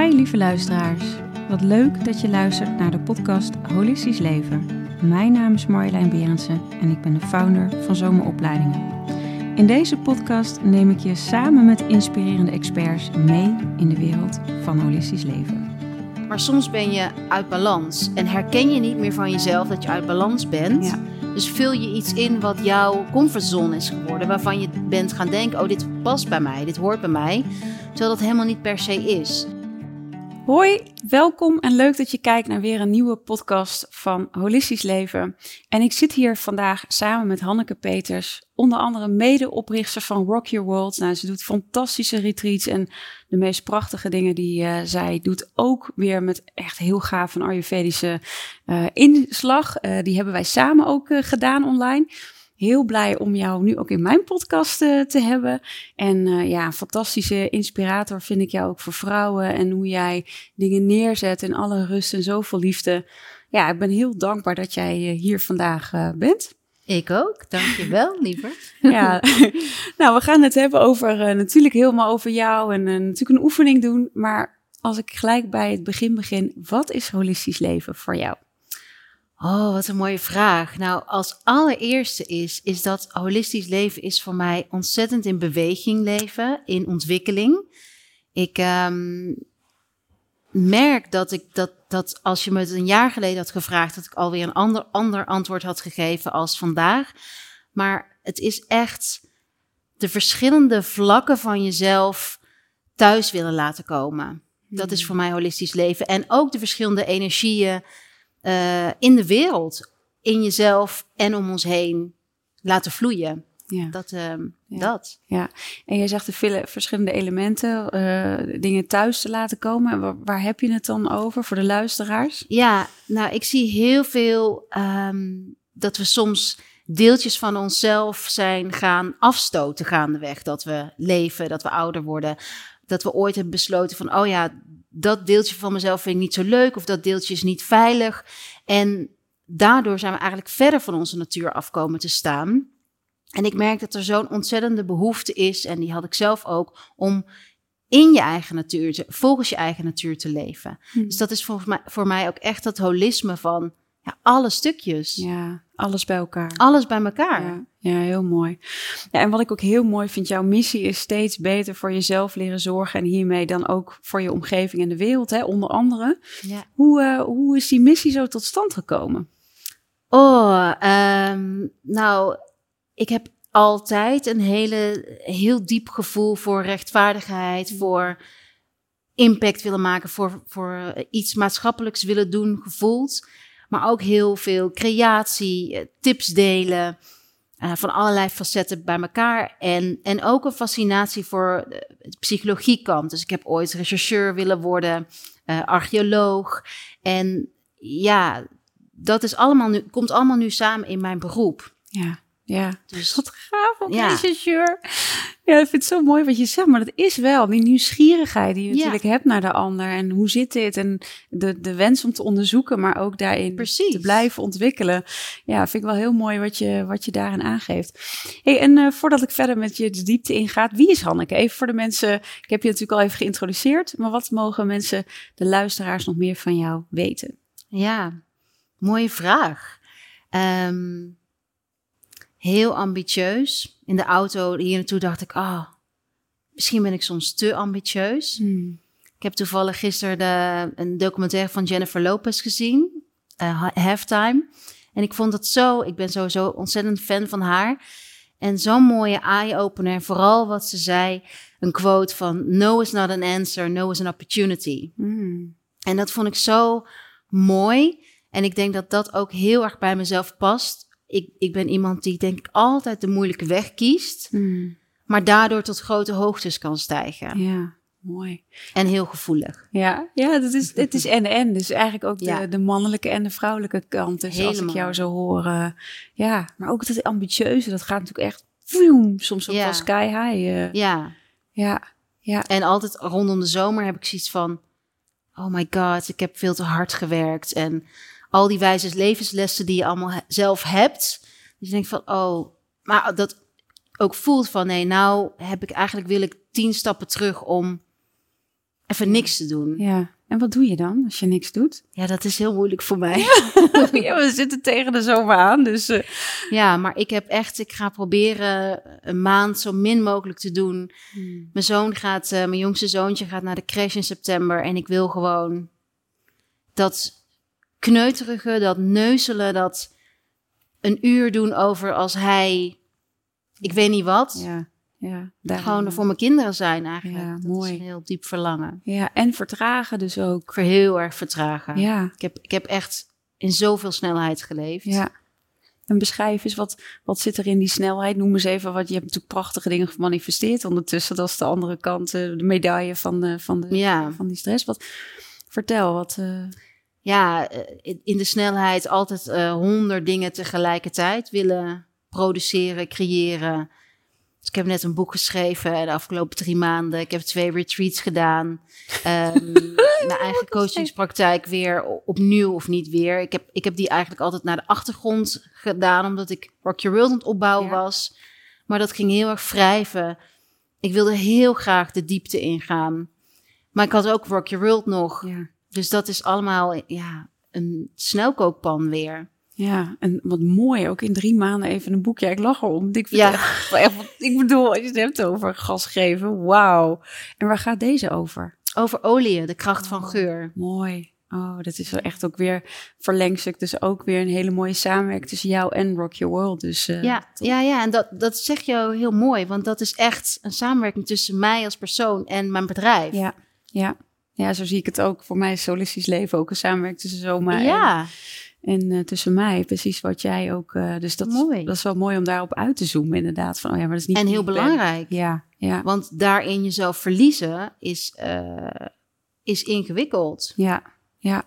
Hi lieve luisteraars. Wat leuk dat je luistert naar de podcast Holistisch Leven. Mijn naam is Marjolein Berendsen en ik ben de founder van Zomeropleidingen. In deze podcast neem ik je samen met inspirerende experts mee in de wereld van holistisch leven. Maar soms ben je uit balans en herken je niet meer van jezelf dat je uit balans bent. Ja. Dus vul je iets in wat jouw comfortzone is geworden, waarvan je bent gaan denken: oh, dit past bij mij, dit hoort bij mij. Terwijl dat helemaal niet per se is. Hoi, welkom en leuk dat je kijkt naar weer een nieuwe podcast van Holistisch Leven. En ik zit hier vandaag samen met Hanneke Peters, onder andere medeoprichter van Rock Your World. Nou, ze doet fantastische retreats en de meest prachtige dingen die uh, zij doet. Ook weer met echt heel gaaf een Ayurvedische uh, inslag. Uh, die hebben wij samen ook gedaan online heel blij om jou nu ook in mijn podcast uh, te hebben. En uh, ja, fantastische inspirator vind ik jou ook voor vrouwen en hoe jij dingen neerzet in alle rust en zoveel liefde. Ja, ik ben heel dankbaar dat jij uh, hier vandaag bent. Ik ook, dankjewel, liever. ja, nou, we gaan het hebben over natuurlijk helemaal over jou en natuurlijk een oefening doen. Maar als ik gelijk bij het begin begin, wat is holistisch leven voor jou? Oh, wat een mooie vraag. Nou, als allereerste is, is dat holistisch leven is voor mij ontzettend in beweging leven, in ontwikkeling. Ik um, merk dat ik dat, dat als je me het een jaar geleden had gevraagd, dat ik alweer een ander, ander antwoord had gegeven als vandaag. Maar het is echt de verschillende vlakken van jezelf thuis willen laten komen. Dat is voor mij holistisch leven. En ook de verschillende energieën uh, in de wereld, in jezelf en om ons heen laten vloeien. Ja. Dat, uh, ja. dat. Ja, en je zegt de vele verschillende elementen, uh, dingen thuis te laten komen. Waar, waar, heb je het dan over voor de luisteraars? Ja, nou, ik zie heel veel um, dat we soms deeltjes van onszelf zijn gaan afstoten gaandeweg. Dat we leven, dat we ouder worden. Dat we ooit hebben besloten van, oh ja, dat deeltje van mezelf vind ik niet zo leuk of dat deeltje is niet veilig. En daardoor zijn we eigenlijk verder van onze natuur afkomen te staan. En ik merk dat er zo'n ontzettende behoefte is, en die had ik zelf ook, om in je eigen natuur, te, volgens je eigen natuur te leven. Hmm. Dus dat is volgens mij, voor mij ook echt dat holisme van ja, alle stukjes. Ja, alles bij elkaar. Alles bij elkaar. Ja, ja, heel mooi. Ja, en wat ik ook heel mooi vind, jouw missie is steeds beter voor jezelf leren zorgen en hiermee dan ook voor je omgeving en de wereld, hè, onder andere. Ja. Hoe, uh, hoe is die missie zo tot stand gekomen? Oh, um, nou, ik heb altijd een hele, heel diep gevoel voor rechtvaardigheid, voor impact willen maken, voor, voor iets maatschappelijks willen doen gevoeld. Maar ook heel veel creatie, tips delen. Uh, van allerlei facetten bij elkaar. En, en ook een fascinatie voor de psychologiekant. Dus ik heb ooit rechercheur willen worden, uh, archeoloog. En ja, dat is allemaal nu, komt allemaal nu samen in mijn beroep. Ja. Ja, dus wat gaaf ja. rechercheur. Ja, ik vind het zo mooi wat je zegt, maar dat is wel die nieuwsgierigheid die je natuurlijk hebt naar de ander. En hoe zit dit? En de, de wens om te onderzoeken, maar ook daarin Precies. te blijven ontwikkelen. Ja, vind ik wel heel mooi wat je, wat je daarin aangeeft. Hey, en uh, voordat ik verder met je de diepte ingaat, wie is Hanneke? Even voor de mensen, ik heb je natuurlijk al even geïntroduceerd, maar wat mogen mensen, de luisteraars, nog meer van jou weten? Ja, mooie vraag. Um, heel ambitieus. In de auto hier naartoe dacht ik, ah, oh, misschien ben ik soms te ambitieus. Hmm. Ik heb toevallig gisteren de, een documentaire van Jennifer Lopez gezien, uh, Halftime. En ik vond dat zo, ik ben sowieso ontzettend fan van haar. En zo'n mooie eye-opener, vooral wat ze zei, een quote van no is not an answer, no is an opportunity. Hmm. En dat vond ik zo mooi. En ik denk dat dat ook heel erg bij mezelf past ik, ik ben iemand die denk ik altijd de moeilijke weg kiest, mm. maar daardoor tot grote hoogtes kan stijgen. Ja, mooi. En heel gevoelig. Ja, ja dat is, het is en-en. Dus eigenlijk ook de, ja. de mannelijke en de vrouwelijke kant. Dus Helemaal. als ik jou zo hoor, uh, ja, maar ook dat ambitieuze, dat gaat natuurlijk echt soms ook Ja. wel sky high. uh. Ja. ja, ja. En altijd rondom de zomer heb ik zoiets van, oh my god, ik heb veel te hard gewerkt. En al die wijze levenslessen die je allemaal zelf hebt. Dus je denkt van, oh, maar dat ook voelt van, nee, nou heb ik eigenlijk, wil ik tien stappen terug om even niks te doen. Ja. En wat doe je dan als je niks doet? Ja, dat is heel moeilijk voor mij. ja, we zitten tegen de zomer aan, dus... eh, Ja, maar ik heb echt, ik ga proberen een maand zo min mogelijk te doen. Mijn zoon gaat, eh, mijn jongste zoontje gaat naar de crash in september. En ik wil gewoon dat kneuterige, dat neuzelen, dat een uur doen over als hij, ik weet niet wat. Ja, ja. daar- Gewoon voor mijn kinderen zijn eigenlijk. Ja, dat mooi. is een heel diep verlangen. Ja, en vertragen dus ook. Wil heel erg vertragen. Ja, Ik, heb, ik heb echt in zoveel snelheid geleefd. ja. En beschrijf eens, wat, wat zit er in die snelheid? Noem eens even wat, je hebt natuurlijk prachtige dingen gemanifesteerd ondertussen. Dat is de andere kant, eh, de medaille van, de, van, de, Ja. van die stress. Wat, vertel, wat... eh, ja, eh, in- de snelheid altijd eh, honderd dingen tegelijkertijd willen produceren, creëren. Dus ik heb net een boek geschreven de afgelopen drie maanden. Ik heb twee retreats gedaan. Ehm, mijn eigen coachingspraktijk weer opnieuw of niet weer. Ik heb, ik heb die eigenlijk altijd naar de achtergrond gedaan, omdat ik Rock Your World aan het opbouwen Ja. was. Maar dat ging heel erg wrijven. Ik wilde heel graag de diepte ingaan. Maar ik had ook Rock Your World nog. ja. Dus dat is allemaal ja, een snelkookpan weer. Ja, en wat mooi, ook in drie maanden even een boek. Ja, ik lach erom. Ik, Ja. echt, echt ik bedoel, als je het hebt over gas geven, wauw. En waar gaat deze over? Over olie, de kracht van Oh. geur. Mooi. Oh, dat is wel echt ook weer verlengstuk. Dus ook weer een hele mooie samenwerking tussen jou en Rock Your World. Dus eh, Ja, ja, ja, en dat, dat zeg je heel mooi, want dat is echt een samenwerking tussen mij als persoon en mijn bedrijf. ja, ja. Ja, zo zie ik het ook. Voor mij is solistisch leven ook een samenwerking tussen Zoma en, ja, en eh, tussen mij. Precies wat jij ook... eh, dus dat, Mooi. dat is wel mooi om daarop uit te zoomen inderdaad. Van, oh ja, maar dat is niet en heel ben. belangrijk, Ja, ja, want daarin jezelf verliezen is, eh, is ingewikkeld. ja. Ja,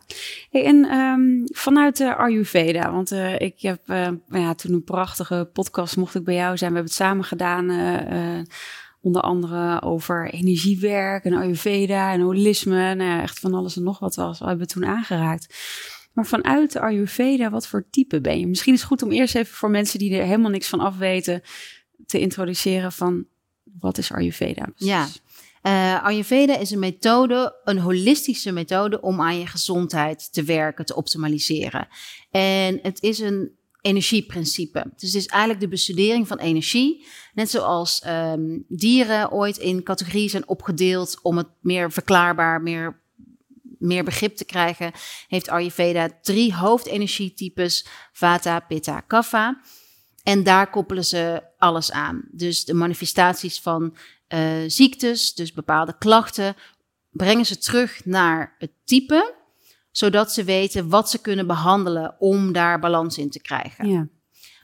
hey, en ehm, vanuit de Ayurveda, want ik heb nou ja, toen een prachtige podcast mocht ik bij jou zijn. We hebben het samen gedaan, onder andere over energiewerk en Ayurveda en holisme. Nou ja, echt van alles en nog wat was, hebben we toen aangeraakt. Maar vanuit de Ayurveda, wat voor type ben je? Misschien is het goed om eerst even voor mensen die er helemaal niks van af weten, te introduceren van wat is Ayurveda? Ja. Eh, Ayurveda is een methode, een holistische methode om aan je gezondheid te werken, te optimaliseren. En het is een energieprincipe. Dus het is eigenlijk de bestudering van energie. Net zoals ehm, dieren ooit in categorieën zijn opgedeeld om het meer verklaarbaar, meer, meer begrip te krijgen, heeft Ayurveda drie hoofdenergietypes: Vata, Pitta, Kapha. En daar koppelen ze alles aan. Dus de manifestaties van eh, ziektes, dus bepaalde klachten, brengen ze terug naar het type, zodat ze weten wat ze kunnen behandelen om daar balans in te krijgen. Ja,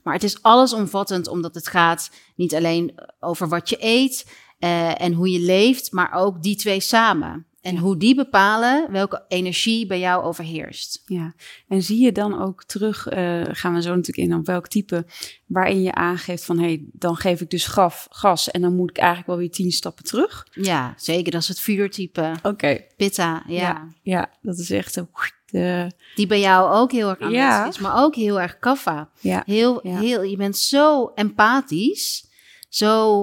Maar het is allesomvattend, omdat het gaat niet alleen over wat je eet eh, en hoe je leeft, maar ook die twee samen. En hoe die bepalen welke energie bij jou overheerst. Ja, en zie je dan ook terug, eh, gaan we zo natuurlijk in op welk type, waarin je aangeeft van hé, hey, dan geef ik dus gaf, gas en dan moet ik eigenlijk wel weer tien stappen terug? Ja, zeker. Dat is het vuurtype. Oké, Pitta, ja. ja. ja, dat is echt een, de, Die bij jou ook heel erg aanwezig Ja. is, maar ook heel erg kaffa. ja, Heel, Ja. heel, je bent zo empathisch, zo,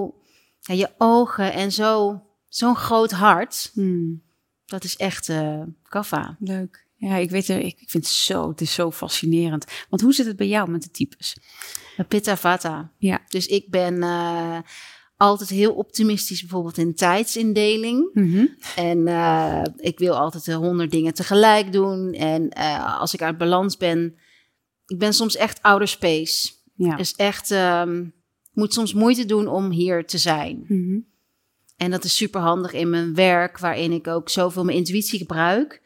ja, je ogen en zo, zo'n groot hart. hmm, Dat is echt eh kaffa. leuk. Ja, ik weet er, ik, ik vind het zo, het is zo fascinerend. Want hoe zit het bij jou met de types? Pitta vata. Ja. Dus ik ben eh, altijd heel optimistisch, bijvoorbeeld in tijdsindeling. Mhm. En eh, ik wil altijd eh, honderd dingen tegelijk doen. En eh, als ik uit balans ben, ik ben soms echt outer space. Ja. Dus echt, ehm, moet soms moeite doen om hier te zijn. Mhm. En dat is super handig in mijn werk, waarin ik ook zoveel mijn intuïtie gebruik.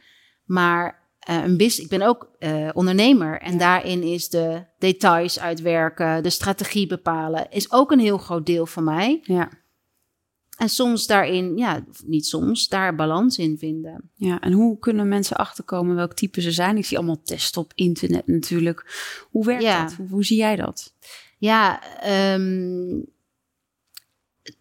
Maar eh, een business, ik ben ook eh, ondernemer. En Ja. daarin is de details uitwerken, de strategie bepalen, is ook een heel groot deel van mij. ja. En soms daarin, ja, niet soms, daar balans in vinden. Ja, en hoe kunnen mensen achterkomen welk type ze zijn? Ik zie allemaal testen op internet natuurlijk. Hoe werkt Ja. dat? Hoe, hoe zie jij dat? Ja, ehm,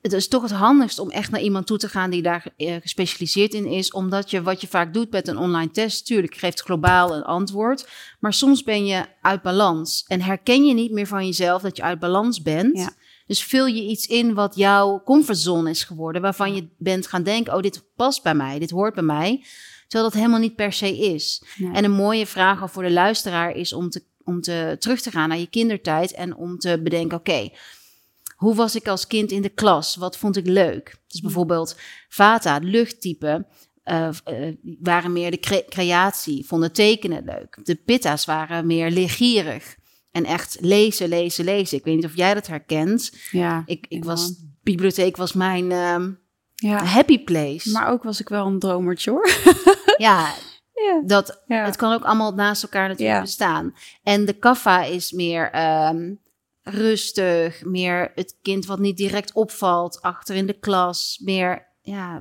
het is toch het handigst om echt naar iemand toe te gaan die daar eh, gespecialiseerd in is. Omdat je wat je vaak doet met een online test, tuurlijk geeft globaal een antwoord. Maar soms ben je uit balans en herken je niet meer van jezelf dat je uit balans bent. Ja. Dus vul je iets in wat jouw comfortzone is geworden, waarvan je bent gaan denken: oh, dit past bij mij, dit hoort bij mij. Terwijl dat helemaal niet per se is. En een mooie vraag al voor de luisteraar is om, te, om te, terug te gaan naar je kindertijd en om te bedenken: oké, hoe was ik als kind in de klas? Wat vond ik leuk? Dus bijvoorbeeld Vata, luchttype, eh, waren meer de cre- creatie, vonden tekenen leuk. De Pitta's waren meer leergierig en echt lezen, lezen, lezen. Ik weet niet of jij dat herkent. Ja, Ik, ik Ja. was, bibliotheek was mijn ehm, ja. happy place. Maar ook was ik wel een dromertje hoor. ja, Ja. dat, Ja. het kan ook allemaal naast elkaar natuurlijk Ja. bestaan. En de kaffa is meer ehm, rustig, meer het kind wat niet direct opvalt achter in de klas, meer ja,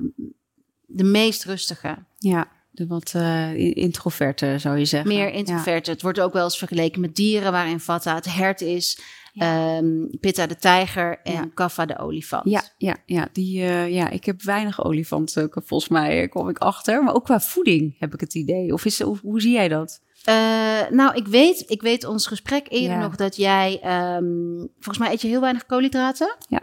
de meest rustige, Ja, de wat eh, introverte zou je zeggen. meer introverte. Het wordt ook wel eens vergeleken met dieren waarin Vata het hert is, ehm, Pitta de tijger en Ja. Kaffa de olifant. Ja, ja, ja, die, eh, ja, ik heb weinig olifanten, volgens mij eh, kom ik achter. Maar ook qua voeding heb ik het idee. Of is, hoe, hoe zie jij dat? Eh, nou, ik weet, ik weet ons gesprek eerder Ja. nog dat jij, ehm, volgens mij eet je heel weinig koolhydraten. Ja.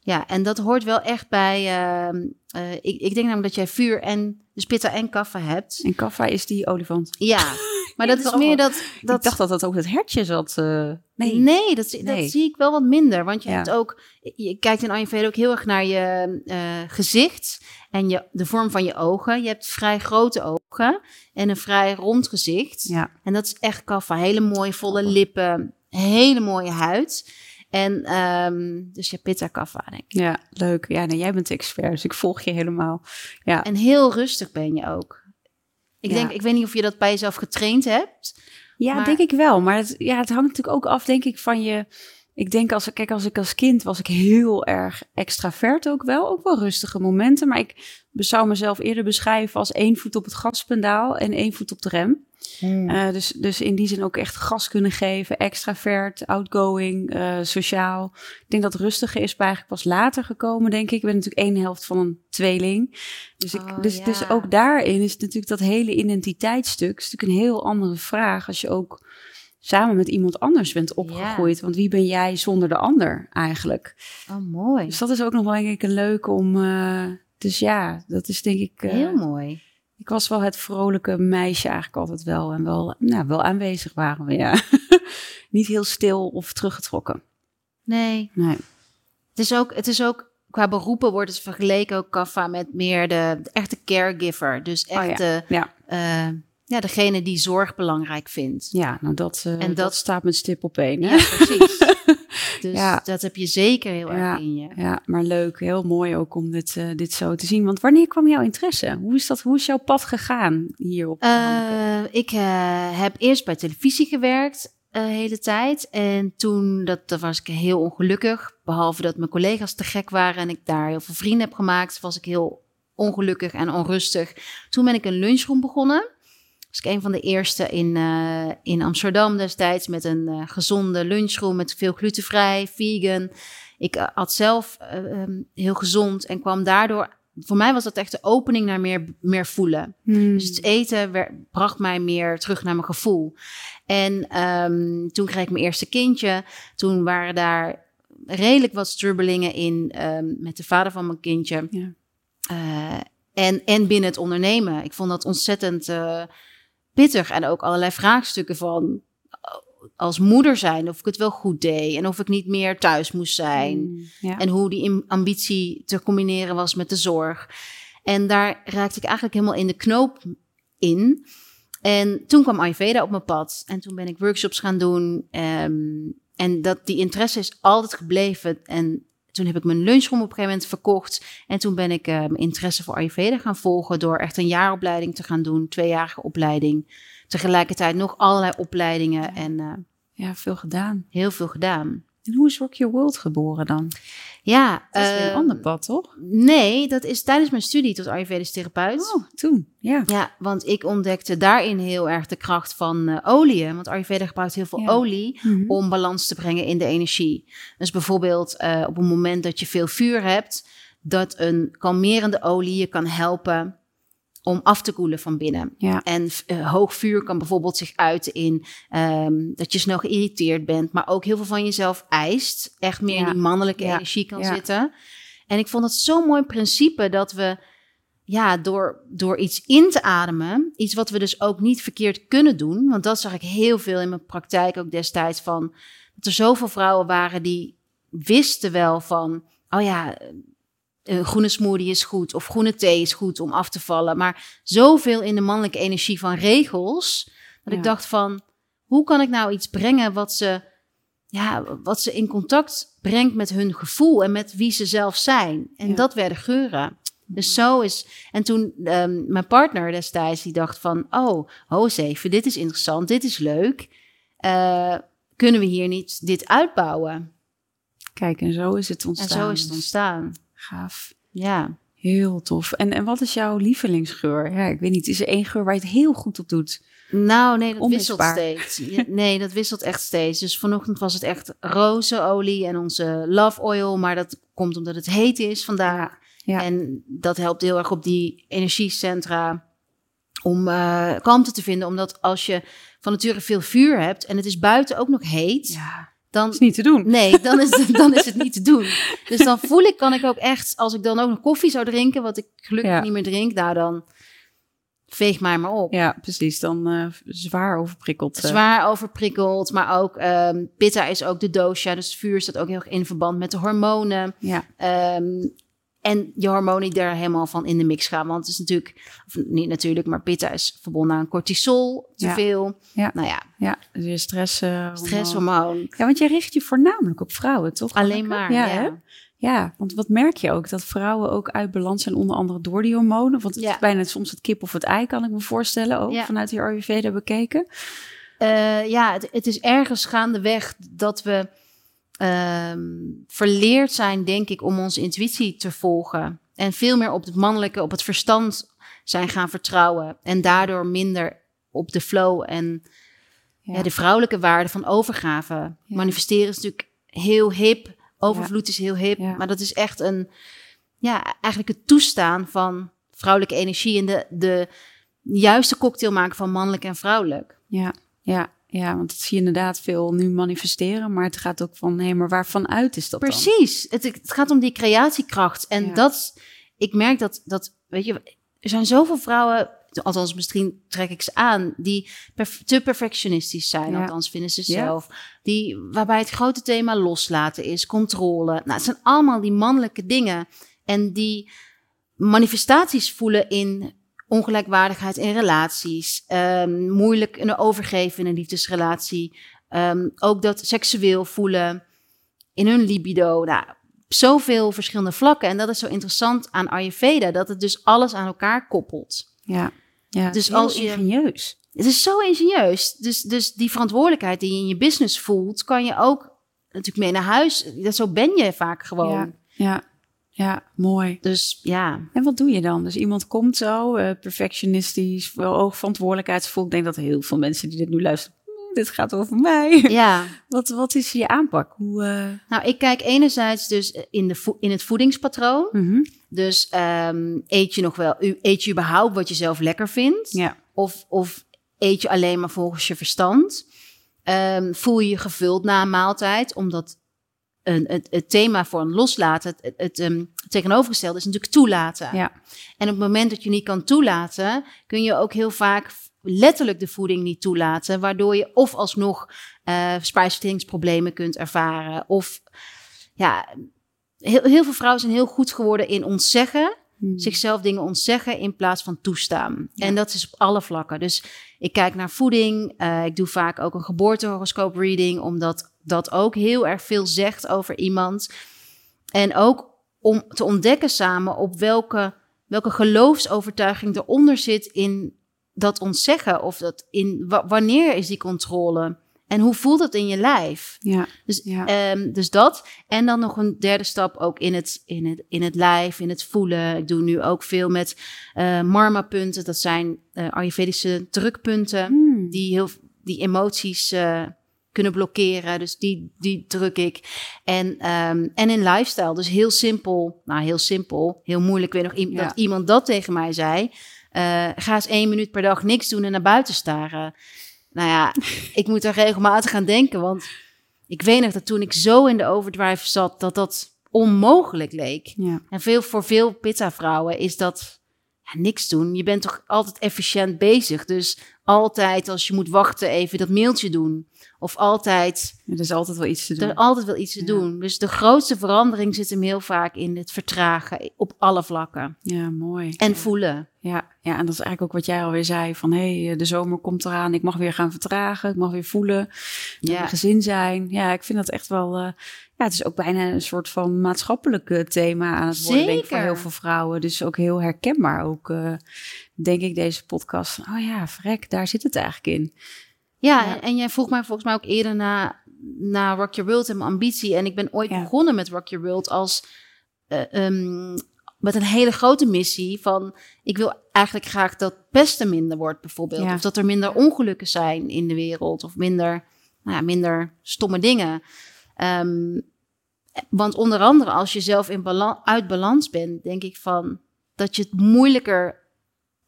Ja, en dat hoort wel echt bij, ehm, eh, ik, ik denk namelijk dat jij vuur en, dus pitta en kaffa hebt. En kaffa is die olifant. Ja, maar dat is meer dat, dat Ik dacht dat dat ook het hertje zat. eh, nee. Nee, dat, zie- Nee. dat zie ik wel wat minder. Want je Ja. hebt ook, je kijkt in Ayurveda ook heel erg naar je eh, gezicht en je, de vorm van je ogen. Je hebt vrij grote ogen en een vrij rond gezicht. Ja, En dat is echt kaffa. Hele mooie volle lippen, hele mooie huid. En ehm, dus je pitta kaffa, denk ik. ja, leuk. Ja, nee, jij bent expert, dus ik volg je helemaal. Ja, En heel rustig ben je ook. Ik Ja. denk, ik weet niet of je dat bij jezelf getraind hebt. Ja, Maar- denk ik wel. Maar het, ja, het hangt natuurlijk ook af, denk ik, van je. Ik denk als, kijk, als ik als kind was ik heel erg extravert ook wel. Ook wel rustige momenten. Maar ik zou mezelf eerder beschrijven als één voet op het gaspedaal en één voet op de rem. Eh, dus, dus in die zin ook echt gas kunnen geven. Extravert, outgoing, eh, sociaal. Ik denk dat rustige is bij eigenlijk pas later gekomen, denk ik. Ik ben natuurlijk één helft van een tweeling. Dus, ik, Oh, dus, ja. dus ook daarin is natuurlijk dat hele identiteitsstuk... is natuurlijk een heel andere vraag als je ook samen met iemand anders bent opgegroeid. Want wie ben jij zonder de ander eigenlijk? Oh, mooi. Dus dat is ook nog wel denk ik een leuke om... eh, dus ja, dat is denk ik... Heel mooi. Ik was wel het vrolijke meisje eigenlijk altijd wel. En wel, nou, wel aanwezig waren we, ja. Niet heel stil of teruggetrokken. Nee, Nee. Het is ook, het is ook qua beroepen wordt het vergeleken ook kaffa met meer de, de echte caregiver. Dus echt Oh ja. de, Ja, eh, ja, degene die zorg belangrijk vindt. ja nou dat, eh, En dat, dat- staat met stip op één. hè? Ja, precies. dus Ja. dat heb je zeker heel erg Ja. in je. Ja, maar leuk. Heel mooi ook om dit, eh, dit zo te zien. Want wanneer kwam jouw interesse? Hoe is, dat, hoe is jouw pad gegaan hierop? Eh, ik eh, heb eerst bij televisie gewerkt de hele tijd. En toen dat, dat was ik heel ongelukkig. Behalve dat mijn collega's te gek waren en ik daar heel veel vrienden heb gemaakt, was ik heel ongelukkig en onrustig. Toen ben ik een lunchroom begonnen. Was ik een van de eerste in, eh, in Amsterdam destijds met een eh, gezonde lunchroom met veel glutenvrij, vegan. Ik had zelf eh, ehm, heel gezond en kwam daardoor. Voor mij was dat echt de opening naar meer, meer voelen. Hmm. Dus het eten bracht mij meer terug naar mijn gevoel. En ehm, toen kreeg ik mijn eerste kindje. Toen waren daar redelijk wat strubbelingen in ehm, met de vader van mijn kindje. Ja. En, en binnen het ondernemen. Ik vond dat ontzettend pittig. En ook allerlei vraagstukken van als moeder zijn, of ik het wel goed deed. En of ik niet meer thuis moest zijn. Hmm, Ja. En hoe die ambitie te combineren was met de zorg. En daar raakte ik eigenlijk helemaal in de knoop in. En toen kwam Ayurveda op mijn pad. En toen ben ik workshops gaan doen. ehm, en dat, die interesse is altijd gebleven. En toen heb ik mijn lunchroom op een gegeven moment verkocht. En toen ben ik eh, mijn interesse voor Ayurveda gaan volgen. Door echt een jaaropleiding te gaan doen. Tweejarige opleiding. Tegelijkertijd nog allerlei opleidingen. En eh, ja, veel gedaan. heel veel gedaan. En hoe is Rock Your World geboren dan? Ja, Dat is weer een ehm, ander pad, toch? Nee, dat is tijdens mijn studie tot Ayurvedisch therapeut. Oh, toen. Ja. Ja, want ik ontdekte daarin heel erg de kracht van eh oliën. Want Ayurveda gebruikt heel veel Ja. olie Mhm. om balans te brengen in de energie. Dus bijvoorbeeld eh, op een moment dat je veel vuur hebt, dat een kalmerende olie je kan helpen om af te koelen van binnen. Ja. En uh, hoog vuur kan bijvoorbeeld zich uiten in um, dat je snel geïrriteerd bent, maar ook heel veel van jezelf eist. Echt meer Ja. in die mannelijke Ja. energie kan zitten. En ik vond het zo'n mooi principe dat we ja, door, door iets in te ademen, iets wat we dus ook niet verkeerd kunnen doen, want dat zag ik heel veel in mijn praktijk ook destijds van, dat er zoveel vrouwen waren die wisten wel van, oh ja, een groene smoothie is goed of groene thee is goed om af te vallen, maar zoveel in de mannelijke energie van regels, dat Ja. ik dacht van, hoe kan ik nou iets brengen wat ze, ja, wat ze in contact brengt met hun gevoel en met wie ze zelf zijn. En Ja. dat werden geuren. Dus zo is. En toen ehm, mijn partner destijds, die dacht van: Oh, ho even, dit is interessant, dit is leuk. Eh, kunnen we hier niet dit uitbouwen? Kijk, en zo is het En ontstaan. zo is het ontstaan. Gaaf. Ja. Heel tof. En, en wat is jouw lievelingsgeur? Ja, ik weet niet. Is er één geur waar je het heel goed op doet? Nou, nee, dat wisselt steeds. Nee, dat wisselt echt steeds. Dus vanochtend was het echt rozenolie en onze love oil. Maar dat komt omdat het heet is vandaag. Ja. En dat helpt heel erg op die energiecentra om eh kalmte te vinden. Omdat als je van nature veel vuur hebt en het is buiten ook nog heet, Ja, dan is niet te doen. Nee, dan is, het, dan is het niet te doen. Dus dan voel ik, kan ik ook echt, als ik dan ook nog koffie zou drinken, wat ik gelukkig Ja. niet meer drink, nou dan veeg mij maar op. Ja, precies. Dan eh, zwaar overprikkeld. eh. Zwaar overprikkeld, maar ook ehm pitta is ook de dosha, dus vuur staat ook heel erg in verband met de hormonen. Ja, Ehm, en je hormonen die daar helemaal van in de mix gaan. Want het is natuurlijk, of niet natuurlijk, maar pitta is verbonden aan cortisol, te veel. Ja. Nou ja, ja. Dus je stress. hormoon. stresshormoon. Ja, want jij richt je voornamelijk op vrouwen, toch? Alleen maar, Ja, ja. want wat merk je ook? Dat vrouwen ook uit balans zijn, onder andere door die hormonen. Want het Ja. is bijna soms het kip of het ei, kan ik me voorstellen. Ook Ja. vanuit die Ayurveda bekeken. Eh, ja, het, het is ergens gaandeweg dat we ehm, verleerd zijn, denk ik, om onze intuïtie te volgen. En veel meer op het mannelijke, op het verstand zijn gaan vertrouwen. En daardoor minder op de flow en ja. de vrouwelijke waarde van overgave. Ja. Manifesteren is natuurlijk heel hip. Overvloed is heel hip. Maar dat is echt een, ja, eigenlijk het toestaan van vrouwelijke energie. En de, de juiste cocktail maken van mannelijk en vrouwelijk. Ja, ja, ja, want dat zie je inderdaad veel nu manifesteren. Maar het gaat ook van, hé, maar waarvan uit is dat dan? Precies. Het, het gaat om die creatiekracht. En Ja. dat, ik merk dat, dat, weet je, er zijn zoveel vrouwen, althans misschien trek ik ze aan, die perf- te perfectionistisch zijn. Ja. Althans vinden ze Ja. zelf. Die, waarbij het grote thema loslaten is, controle. Nou, het zijn allemaal die mannelijke dingen. En die manifestaties voelen in ongelijkwaardigheid in relaties. ehm, moeilijk een overgeven in een liefdesrelatie. ehm, ook dat seksueel voelen in hun libido. Nou, zoveel verschillende vlakken. En dat is zo interessant aan Ayurveda, dat het dus alles aan elkaar koppelt. Ja, ja Dus als als je- ingenieus. Het is zo ingenieus. Dus, dus die verantwoordelijkheid die je in je business voelt, kan je ook natuurlijk mee naar huis. Dat, zo ben je vaak gewoon. Ja, ja, ja, mooi. Dus ja, En wat doe je dan? Dus iemand komt zo, eh, perfectionistisch, wel oog verantwoordelijkheidsvol. Ik denk dat heel veel mensen die dit nu luisteren, "Hmm, dit gaat over mij. ja. Wat, wat is je aanpak? Hoe, eh, Nou, ik kijk enerzijds dus in, de in het voedingspatroon. mhm. Dus ehm, eet je nog wel, eet je überhaupt wat je zelf lekker vindt? Ja, Of, of eet je alleen maar volgens je verstand? Ehm, voel je je gevuld na een maaltijd? Omdat een, het, het thema voor een loslaten, het, ehm, tegenovergestelde is natuurlijk toelaten. ja, En op het moment dat je niet kan toelaten, kun je ook heel vaak letterlijk de voeding niet toelaten, waardoor je of alsnog eh spijsverteringsproblemen kunt ervaren. Of ja, heel, heel veel vrouwen zijn heel goed geworden in ontzeggen Hmm. zichzelf dingen ontzeggen in plaats van toestaan. Ja. En dat is op alle vlakken. Dus ik kijk naar voeding. eh, ik doe vaak ook een geboortehoroscoop reading, omdat dat ook heel erg veel zegt over iemand. En ook om te ontdekken samen op welke, welke geloofsovertuiging eronder zit in dat ontzeggen. Of dat in wa- wanneer is die controle? En hoe voelt het in je lijf? ja, Dus, Ja. ehm, dus dat. En dan nog een derde stap ook in het, in het, in het lijf, in het voelen. Ik doe nu ook veel met eh marma-punten. Dat zijn eh Ayurvedische drukpunten Hmm. die, heel, die emoties eh, kunnen blokkeren. Dus die, die druk ik. En, ehm, en in lifestyle. Dus heel simpel. Nou, heel simpel. Heel moeilijk. Ik weet nog Ja. dat iemand dat tegen mij zei. Eh, ga eens één minuut per dag niks doen en naar buiten staren. Nou ja, ik moet er regelmatig aan denken, want ik weet nog dat toen ik zo in de overdrive zat, dat dat onmogelijk leek. Ja. En veel, voor veel pitta-vrouwen is dat ja, niks doen. Je bent toch altijd efficiënt bezig. Dus altijd als je moet wachten even dat mailtje doen. Of altijd, Er is altijd wel iets te doen. er altijd wel iets te Ja. doen. Dus de grootste verandering zit hem heel vaak in het vertragen op alle vlakken. Ja, mooi. En voelen. Ja, ja, en dat is eigenlijk ook wat jij alweer zei. Van hé, hey, de zomer komt eraan. Ik mag weer gaan vertragen. Ik mag weer voelen. Met Ja. mijn gezin zijn. Ja, ik vind dat echt wel... eh, ja, het is ook bijna een soort van maatschappelijk eh, thema aan het worden. Denk ik, voor heel veel vrouwen. Dus ook heel herkenbaar ook, eh, denk ik, deze podcast. Oh ja, vrek, daar zit het eigenlijk in. Ja, Ja. En, en jij vroeg mij volgens mij ook eerder na, na Rock Your World en mijn ambitie. En ik ben ooit Ja. begonnen met Rock Your World als... eh, ehm, met een hele grote missie van... ik wil eigenlijk graag dat pesten minder wordt bijvoorbeeld. Ja. Of dat er minder ongelukken zijn in de wereld. Of minder, nou ja, minder stomme dingen. Ehm, want onder andere als je zelf in uit balans bent... denk ik van dat je het moeilijker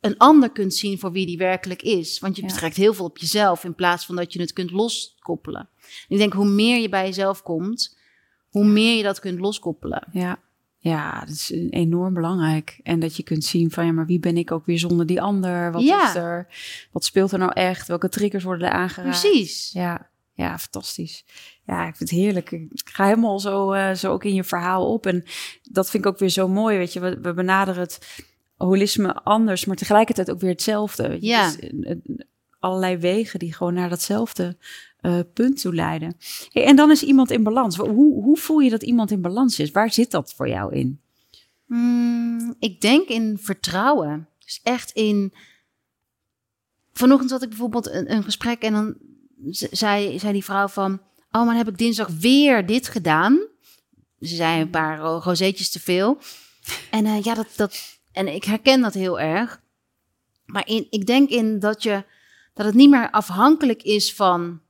een ander kunt zien voor wie die werkelijk is. Want je Ja. betrekt heel veel op jezelf in plaats van dat je het kunt loskoppelen. Ik denk hoe meer je bij jezelf komt, hoe meer je dat kunt loskoppelen. Ja. Ja, dat is enorm belangrijk. En dat je kunt zien van ja, maar wie ben ik ook weer zonder die ander? Wat Ja. is er? Wat speelt er nou echt? Welke triggers worden er aangeraakt? Precies. Ja, ja, fantastisch. Ja, ik vind het heerlijk. Ik ga helemaal zo, eh, zo ook in je verhaal op. En dat vind ik ook weer zo mooi. Weet je, we, we benaderen het holisme anders, maar tegelijkertijd ook weer hetzelfde. Ja. Dus, eh, eh, allerlei wegen die gewoon naar datzelfde punt toe leiden. Hey, en dan is iemand in balans. Hoe, hoe voel je dat iemand in balans is? Waar zit dat voor jou in? Hmm, ik denk in vertrouwen. Dus echt in. Vanochtend had ik bijvoorbeeld een, een gesprek en dan zei, zei die vrouw van... Oh, maar heb ik dinsdag weer dit gedaan. Ze zei een paar ro- rozeetjes te veel. En eh, ja, dat, dat, en ik herken dat heel erg. Maar in, ik denk in dat, je, dat het niet meer afhankelijk is van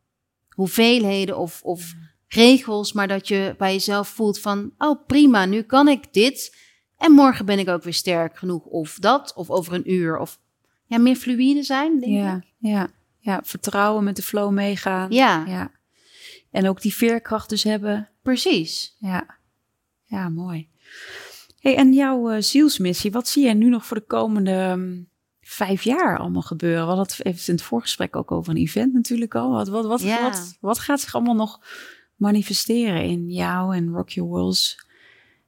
hoeveelheden of, of regels, maar dat je bij jezelf voelt van, oh prima, nu kan ik dit en morgen ben ik ook weer sterk genoeg of dat, of over een uur, of ja, meer fluïde zijn, denk Ja, ik. ja, ja, vertrouwen met de flow meegaan. Ja, ja. En ook die veerkracht dus hebben. precies. Ja, ja mooi. Hey, en jouw eh, zielsmissie, wat zie jij nu nog voor de komende ehm, vijf jaar allemaal gebeuren? We hadden het even in het voorgesprek ook over een event natuurlijk al. Wat, wat, wat, Ja. wat, wat gaat zich allemaal nog manifesteren in jou en Rock Your Worlds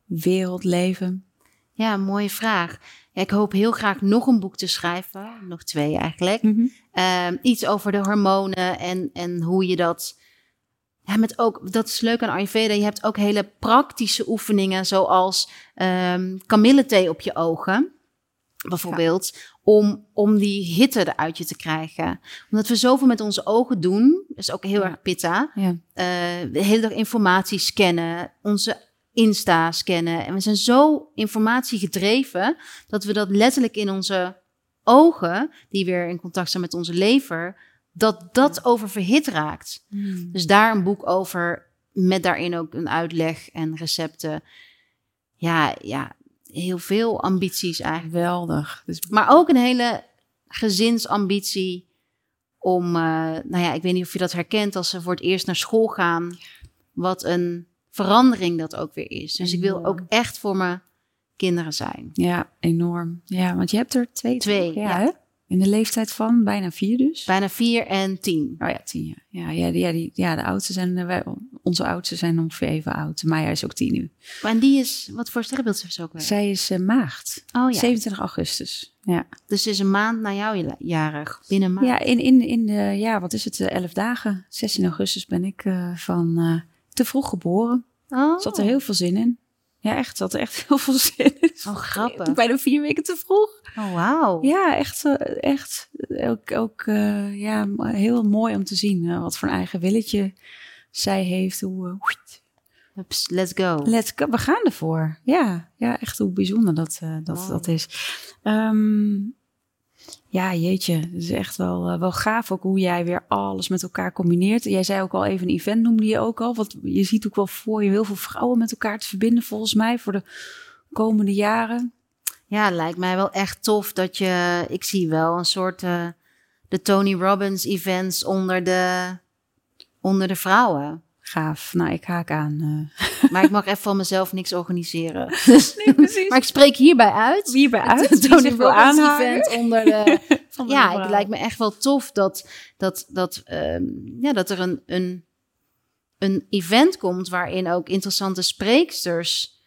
wereldleven? Ja, mooie vraag. Ja, ik hoop heel graag nog een boek te schrijven, nog twee eigenlijk. Mhm. Ehm, iets over de hormonen en, en hoe je dat. Ja, met ook, dat is leuk aan Ayurveda. Je hebt ook hele praktische oefeningen, zoals ehm kamillethee op je ogen, bijvoorbeeld, om, om die hitte eruit je te krijgen. Omdat we zoveel met onze ogen doen, dat is ook heel Ja. erg pitta. Ja. eh, de hele dag informatie scannen, onze Insta scannen. En we zijn zo informatiegedreven dat we dat letterlijk in onze ogen, die weer in contact zijn met onze lever, dat dat oververhit raakt. Mm. Dus daar een boek over, met daarin ook een uitleg en recepten. Ja, ja, heel veel ambities eigenlijk. Geweldig. Dus Maar ook een hele gezinsambitie om, eh, nou ja, ik weet niet of je dat herkent als ze voor het eerst naar school gaan. Wat een verandering dat ook weer is. Dus ik wil ook echt voor mijn kinderen zijn. ja, enorm. Ja, want je hebt er twee. Twee, toch? ja. In de leeftijd van bijna vier dus. Bijna vier en tien. Oh ja, tien jaar. Ja, ja, die, ja, die, ja de oudste zijn, eh, wij, onze oudste zijn ongeveer even oud. Maya is ook tien nu. Maar en die is, wat voor sterrenbeeld is ze ook weer? Zij is eh, maagd. Oh ja, 27 augustus. Ja, dus ze is een maand na jou ja- jarig. Binnen maand. ja in, in, in de, ja, wat is het, 11 dagen. 16 augustus ben ik eh, van te vroeg geboren. Oh, zat er heel veel zin in. Ja, echt, zat er echt heel veel zin in. oh grappig. Bijna vier weken te vroeg. Oh, wauw. Ja, echt, eh, echt ook, ook eh, ja, heel mooi om te zien. eh, wat voor een eigen willetje zij heeft. Hoe, eh, let's go. Let's go. We gaan ervoor. Ja, ja echt hoe bijzonder dat, eh, dat, Wow. dat is. Ehm, ja, jeetje. Het is echt wel, eh, wel gaaf ook hoe jij weer alles met elkaar combineert. Jij zei ook al even een event noemde je ook al. Want je ziet ook wel voor je heel veel vrouwen met elkaar te verbinden volgens mij voor de komende jaren. Ja, lijkt mij wel echt tof dat je... Ik zie wel een soort... eh, de Tony Robbins events onder de, onder de vrouwen. Gaaf. Nou, ik haak aan. eh. Maar ik mag even van mezelf niks organiseren. Nee, precies. maar ik spreek hierbij uit. Hierbij uit. Tony zich wil aanhaken. onder de... Van de ja, het lijkt me echt wel tof dat, dat, dat, ehm, ja, dat er een, een, een event komt waarin ook interessante spreeksters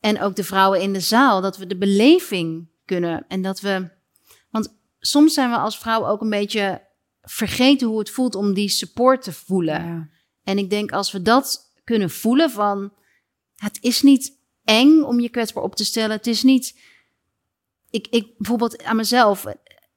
en ook de vrouwen in de zaal, dat we de beleving kunnen en dat we, want soms zijn we als vrouw ook een beetje vergeten hoe het voelt om die support te voelen. Ja. En ik denk als we dat kunnen voelen van het is niet eng om je kwetsbaar op te stellen. Het is niet. Ik, ik bijvoorbeeld aan mezelf.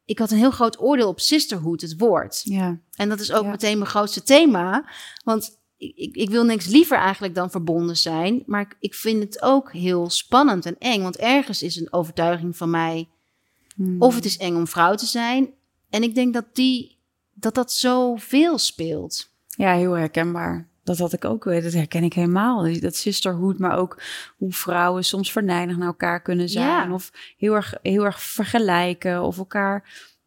Ik had een heel groot oordeel op sisterhood, het woord. ja. En dat is ook Ja. meteen mijn grootste thema. Want ik, ik, wil niks liever eigenlijk dan verbonden zijn. Maar ik, ik vind het ook heel spannend en eng. Want ergens is een overtuiging van mij. Hmm. Of het is eng om vrouw te zijn. En ik denk dat die, dat, dat zoveel speelt. Ja, heel herkenbaar. Dat had ik ook, eh, dat herken ik helemaal. Dat sisterhood, maar ook hoe vrouwen soms verneinig naar elkaar kunnen zijn. Ja. Of heel erg, heel erg vergelijken of elkaar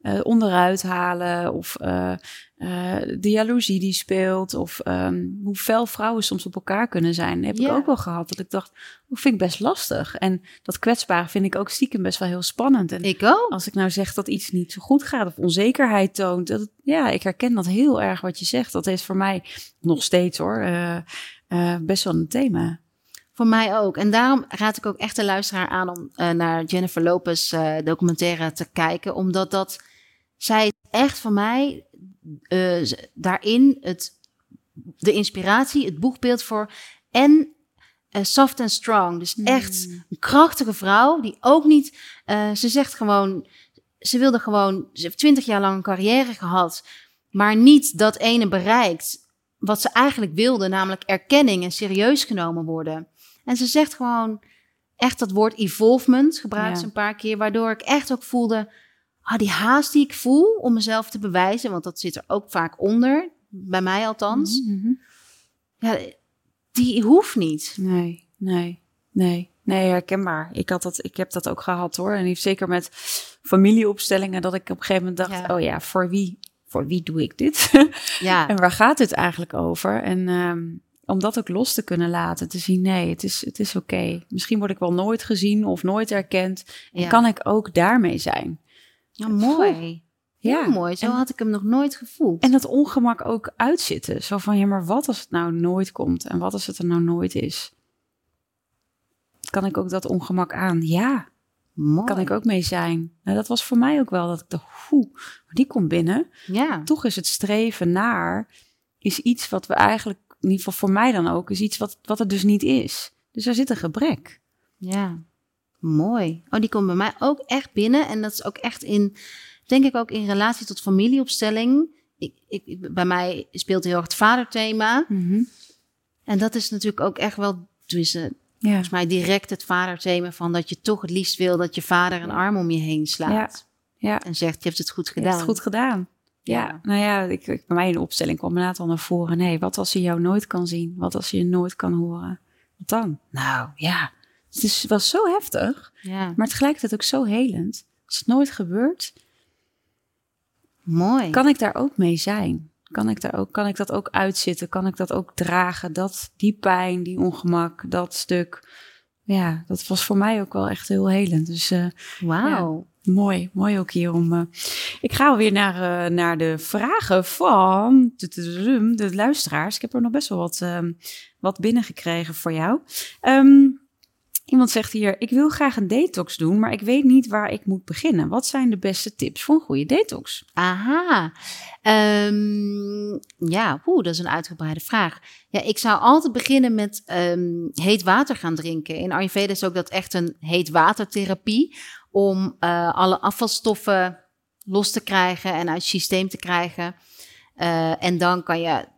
eh, onderuit halen. Of eh, eh, de jaloezie die speelt. Of ehm, hoe fel vrouwen soms op elkaar kunnen zijn. heb ik ook wel gehad. Dat ik dacht, dat vind ik best lastig. En dat kwetsbare vind ik ook stiekem best wel heel spannend. En Ik ook. als ik nou zeg dat iets niet zo goed gaat of onzekerheid toont, dat, het- ja, ik herken dat heel erg wat je zegt. Dat is voor mij nog steeds hoor, best wel een thema. Voor mij ook. En daarom raad ik ook echt de luisteraar aan om naar Jennifer Lopez eh, documentaire te kijken. Omdat dat zij echt van mij eh, daarin het, de inspiratie, het boegbeeld voor en eh, soft and strong. Dus echt een krachtige vrouw die ook niet, eh, ze zegt gewoon, ze wilde gewoon, ze heeft twintig jaar lang een carrière gehad, maar niet dat ene bereikt wat ze eigenlijk wilde, namelijk erkenning en serieus genomen worden. En ze zegt gewoon echt dat woord evolvement, gebruikt Ja. ze een paar keer, waardoor ik echt ook voelde, ah, die haast die ik voel om mezelf te bewijzen, want dat zit er ook vaak onder, bij mij althans. Mhm, mhm. Ja, die hoeft niet. Nee, nee, nee. Nee, herkenbaar. Ik, had dat, ik heb dat ook gehad hoor. En heeft zeker met familieopstellingen dat ik op een gegeven moment dacht, Ja. oh ja, voor wie, voor wie doe ik dit? Ja, En waar gaat dit eigenlijk over? En ehm, om dat ook los te kunnen laten, te zien, nee, het is, het is oké. Misschien word ik wel nooit gezien of nooit erkend. En Ja. kan ik ook daarmee zijn? Ja mooi. Ja, Heel mooi. Zo en- had ik hem nog nooit gevoeld. En dat ongemak ook uitzitten. Zo van, ja, maar wat als het nou nooit komt? En wat als het er nou nooit is? Kan ik ook dat ongemak aan? Ja, mooi. kan ik ook mee zijn. Nou, dat was voor mij ook wel dat ik dacht, hoe, die komt binnen. Ja, toch is het streven naar is iets wat we eigenlijk, in ieder geval voor mij dan ook, is iets wat, wat het dus niet is. Dus er zit een gebrek. ja. Mooi. Oh, die komt bij mij ook echt binnen. En dat is ook echt in, denk ik ook in relatie tot familieopstelling. Ik, ik, bij mij speelt heel erg het vaderthema. En dat is natuurlijk ook echt wel, tenminste, Ja. volgens mij direct het vaderthema van dat je toch het liefst wil dat je vader een arm om je heen slaat. Ja, En zegt, je hebt het goed je gedaan. hebt het goed gedaan. Ja, Ja. nou ja, ik, ik- bij mij in de opstelling kwam inderdaad al naar voren. Nee, wat als je jou nooit kan zien? Wat als je je nooit kan horen? Wat dan? Nou ja, het is, was zo heftig, Ja, maar tegelijkertijd ook zo helend. Als het nooit gebeurt, mooi. kan ik daar ook mee zijn? Kan ik, daar ook, kan ik dat ook uitzitten? Kan ik dat ook dragen? Dat, die pijn, die ongemak, dat stuk. Ja, dat was voor mij ook wel echt heel helend. Dus eh, Wauw. mooi, mooi ook hier om. eh, ik ga weer naar, eh, naar de vragen van de, luisteraars. Ik heb er nog best wel wat, wat binnengekregen voor jou. Ehm, iemand zegt hier: Ik wil graag een detox doen, maar ik weet niet waar ik moet beginnen. Wat zijn de beste tips voor een goede detox? Aha. Ehm, ja, oeh, dat is een uitgebreide vraag. Ja, ik zou altijd beginnen met ehm, heet water gaan drinken. In Ayurveda is ook dat echt een heet watertherapie. Om eh, alle afvalstoffen los te krijgen en uit je systeem te krijgen. Eh, en dan kan je,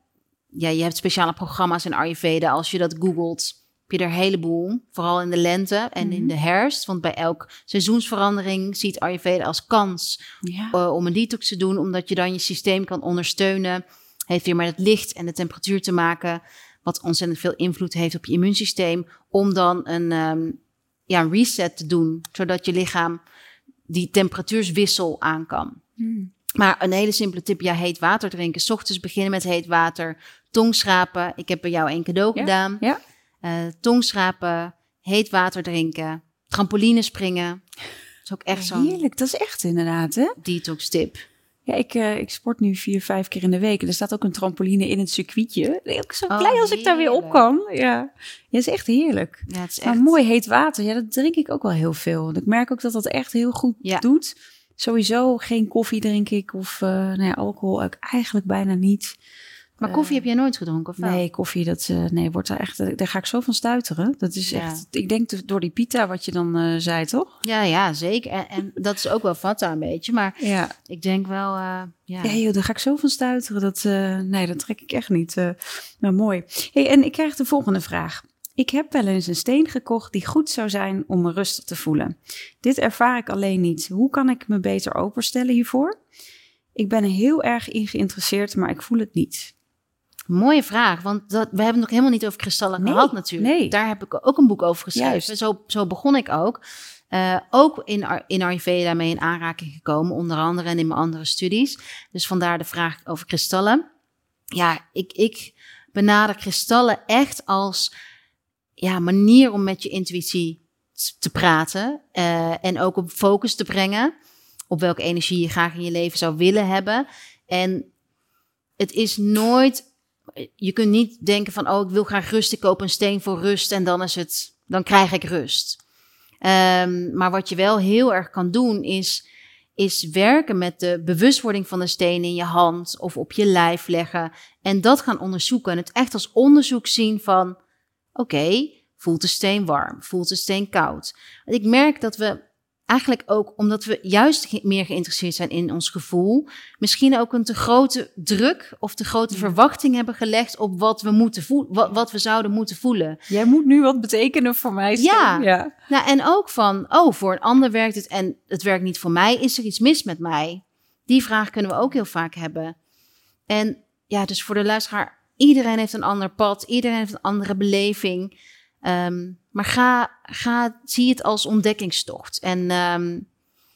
ja, je hebt speciale programma's in Ayurveda. Als je dat googelt, heb je er een heleboel. Vooral in de lente en in Mhm. de herfst. Want bij elk seizoensverandering ziet Ayurveda als kans Ja. eh, om een detox te doen, omdat je dan je systeem kan ondersteunen. Heeft weer met het licht en de temperatuur te maken, wat ontzettend veel invloed heeft op je immuunsysteem. Om dan een, ehm, ja, een reset te doen, zodat je lichaam die temperatuurswissel aan kan. Hmm. Maar een hele simpele tip, ja, heet water drinken. 's ochtends beginnen met heet water. Tongschrapen. Ik heb bij jou een cadeau Ja, gedaan. ja. Eh, tongschrapen, heet water drinken, trampoline springen. Dat is ook echt zo'n Heerlijk, dat is echt inderdaad, hè? detox tip. Ja, ik, eh, ik sport nu vier, vijf keer in de week. En er staat ook een trampoline in het circuitje. Ook zo Oh, blij als ik daar weer op kan. Ja, ja is echt heerlijk. Ja, het is Maar echt... mooi heet water, ja, dat drink ik ook wel heel veel. Want ik merk ook dat dat echt heel goed Ja. doet. Sowieso geen koffie drink ik of eh nou ja, alcohol ook eigenlijk bijna niet. Maar koffie heb jij nooit gedronken, of wel? Nee, koffie, dat eh, nee, wordt daar echt, eh, daar ga ik zo van stuiteren. Dat is Ja. echt, ik denk de- door die pita wat je dan eh, zei, toch? Ja, ja, zeker. En, en dat is ook wel vata een beetje. Maar Ja. ik denk wel, eh, ja. Ja, joh, daar ga ik zo van stuiteren. Dat, eh, nee, dat trek ik echt niet. eh maar mooi. Hey, en ik krijg de volgende vraag. Ik heb wel eens een steen gekocht die goed zou zijn om me rustig te voelen. Dit ervaar ik alleen niet. Hoe kan ik me beter openstellen hiervoor? Ik ben er heel erg in geïnteresseerd, maar ik voel het niet. Mooie vraag, want dat, we hebben het nog helemaal niet over kristallen Nee, gehad natuurlijk. nee. Daar heb ik ook een boek over geschreven. Juist. Zo, zo begon ik ook. Eh, ook in, Ar- in Ayurveda mee in aanraking gekomen, onder andere en in mijn andere studies. Dus vandaar de vraag over kristallen. Ja, ik, ik benader kristallen echt als ja, manier om met je intuïtie te praten. eh, en ook op focus te brengen. Op welke energie je graag in je leven zou willen hebben. En het is nooit. Je kunt niet denken van, oh, ik wil graag rust. Ik koop een steen voor rust en dan is het, dan krijg ik rust. Ehm, maar wat je wel heel erg kan doen is, is werken met de bewustwording van de steen in je hand of op je lijf leggen en dat gaan onderzoeken en het echt als onderzoek zien van, oké, voelt de steen warm, voelt de steen koud. Ik merk dat we eigenlijk ook, omdat we juist meer geïnteresseerd zijn in ons gevoel, misschien ook een te grote druk of te grote Ja. verwachting hebben gelegd op wat we moeten voelen, wat, wat we zouden moeten voelen. Jij moet nu wat betekenen voor mij. Ja. ja. Nou, en ook van, oh, voor een ander werkt het en het werkt niet voor mij. Is er iets mis met mij? Die vraag kunnen we ook heel vaak hebben. En ja, dus voor de luisteraar, iedereen heeft een ander pad, iedereen heeft een andere beleving. Ehm, maar ga, ga, zie het als ontdekkingstocht. En ehm,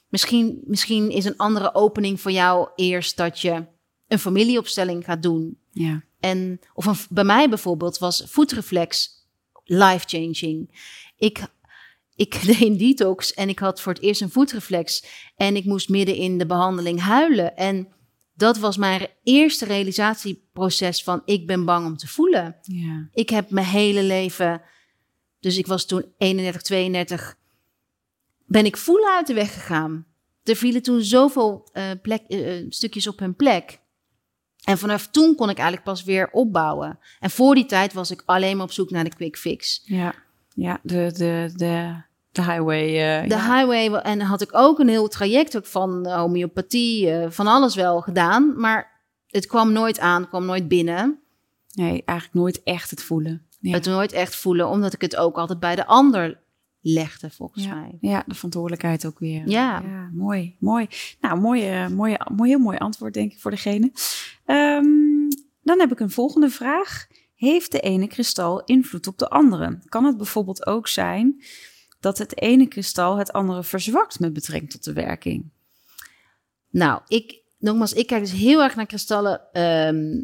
misschien, misschien is een andere opening voor jou eerst dat je een familieopstelling gaat doen. ja. En, of een, bij mij bijvoorbeeld was voetreflex life-changing. Ik, ik deed detox en ik had voor het eerst een voetreflex. En ik moest midden in de behandeling huilen. En dat was mijn eerste realisatieproces van ik ben bang om te voelen. ja. Ik heb mijn hele leven, dus ik was toen 31, 32, ben ik voelen uit de weg gegaan. Er vielen toen zoveel eh, plek, eh, eh, stukjes op hun plek. En vanaf toen kon ik eigenlijk pas weer opbouwen. En voor die tijd was ik alleen maar op zoek naar de quick fix. Ja, ja de, de, de, de highway. De ja. highway, en had ik ook een heel traject ook van homeopathie, van alles wel gedaan. Maar het kwam nooit aan, kwam nooit binnen. Nee, eigenlijk nooit echt het voelen. Ja. Het nooit echt voelen, omdat ik het ook altijd bij de ander legde, volgens ja. mij. ja, de verantwoordelijkheid ook weer. Ja. mooi, mooi. Nou, mooi, eh, mooi, mooi, heel mooi antwoord denk ik voor degene. Ehm, dan heb ik een volgende vraag. Heeft de ene kristal invloed op de andere? Kan het bijvoorbeeld ook zijn dat het ene kristal het andere verzwakt met betrekking tot de werking? Nou, ik, nogmaals, ik kijk dus heel erg naar kristallen ehm,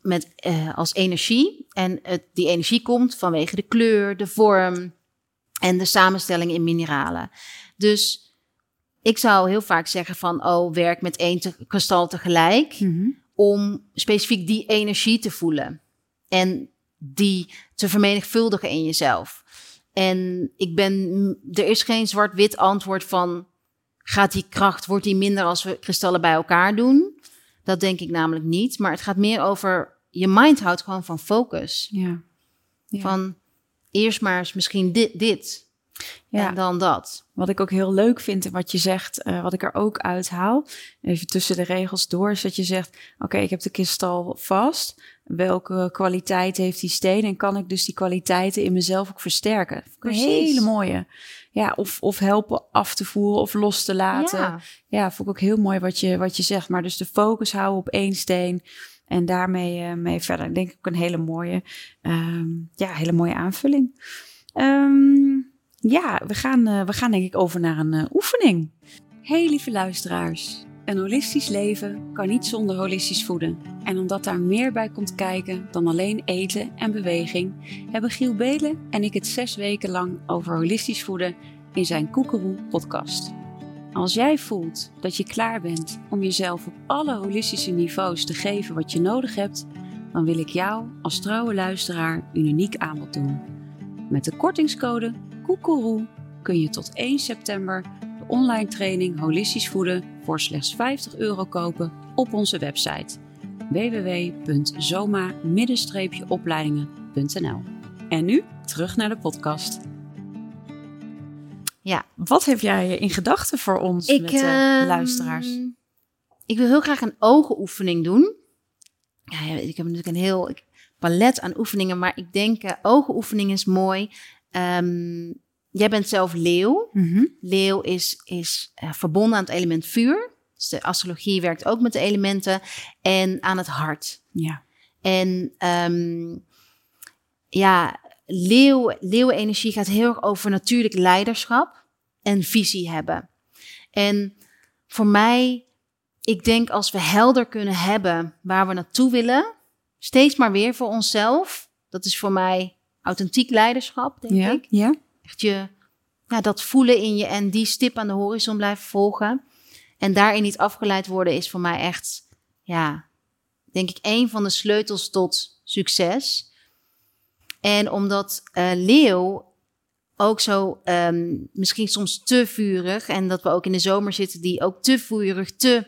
met, eh, als energie. En het, die energie komt vanwege de kleur, de vorm en de samenstelling in mineralen. Dus ik zou heel vaak zeggen van, oh, werk met één te- kristal tegelijk om specifiek die energie te voelen en die te vermenigvuldigen in jezelf. En ik ben, er is geen zwart-wit antwoord van gaat die kracht, wordt die minder als we kristallen bij elkaar doen? Dat denk ik namelijk niet. Maar het gaat meer over, je mind houdt gewoon van focus. Ja. Ja. Van eerst maar eens misschien dit, dit Ja. en dan dat. Wat ik ook heel leuk vind en wat je zegt, eh, wat ik er ook uithaal, even tussen de regels door, is dat je zegt: Oké, ik heb de kristal vast. Welke kwaliteit heeft die steen? En kan ik dus die kwaliteiten in mezelf ook versterken? Een Precies. hele mooie. Ja, of, of helpen af te voeren of los te laten. Ja, Ja. vond ik ook heel mooi wat je, wat je zegt. Maar dus de focus houden op één steen. En daarmee eh, mee verder. Ik denk ik ook een hele mooie, ehm, ja, hele mooie aanvulling. Ehm, Ja, we gaan, uh, we gaan denk ik over naar een uh, oefening. Hey lieve luisteraars. Een holistisch leven kan niet zonder holistisch voeden. En omdat daar meer bij komt kijken dan alleen eten en beweging, hebben Giel Belen en ik het zes weken lang over holistisch voeden in zijn Koekeroe podcast. Als jij voelt dat je klaar bent om jezelf op alle holistische niveaus te geven wat je nodig hebt, dan wil ik jou als trouwe luisteraar een uniek aanbod doen. Met de kortingscode Koekeroe kun je tot 1 september de online training Holistisch Voeden voor slechts 50 euro kopen op onze website www.zoma-opleidingen.nl. En nu terug naar de podcast. Ja, wat heb jij in gedachten voor ons met de uh, luisteraars? Ik wil heel graag een ogenoefening doen. Ja, ik heb natuurlijk een heel palet aan oefeningen, maar ik denk uh, ogenoefening is mooi. Um, jij bent zelf leeuw. Mhm. Leeuw is, is uh, verbonden aan het element vuur. Dus de astrologie werkt ook met de elementen en aan het hart. Ja. En um, ja, leeuw, leeuwenenergie gaat heel erg over natuurlijk leiderschap en visie hebben. En voor mij, ik denk als we helder kunnen hebben waar we naartoe willen, steeds maar weer voor onszelf. Dat is voor mij authentiek leiderschap, denk ja, ik. Ja. Echt je, dat voelen in je en die stip aan de horizon blijven volgen. En daarin niet afgeleid worden is voor mij echt, ja, denk ik, een van de sleutels tot succes. En omdat uh, leeuw ook zo um, misschien soms te vurig en dat we ook in de zomer zitten die ook te vurig, te,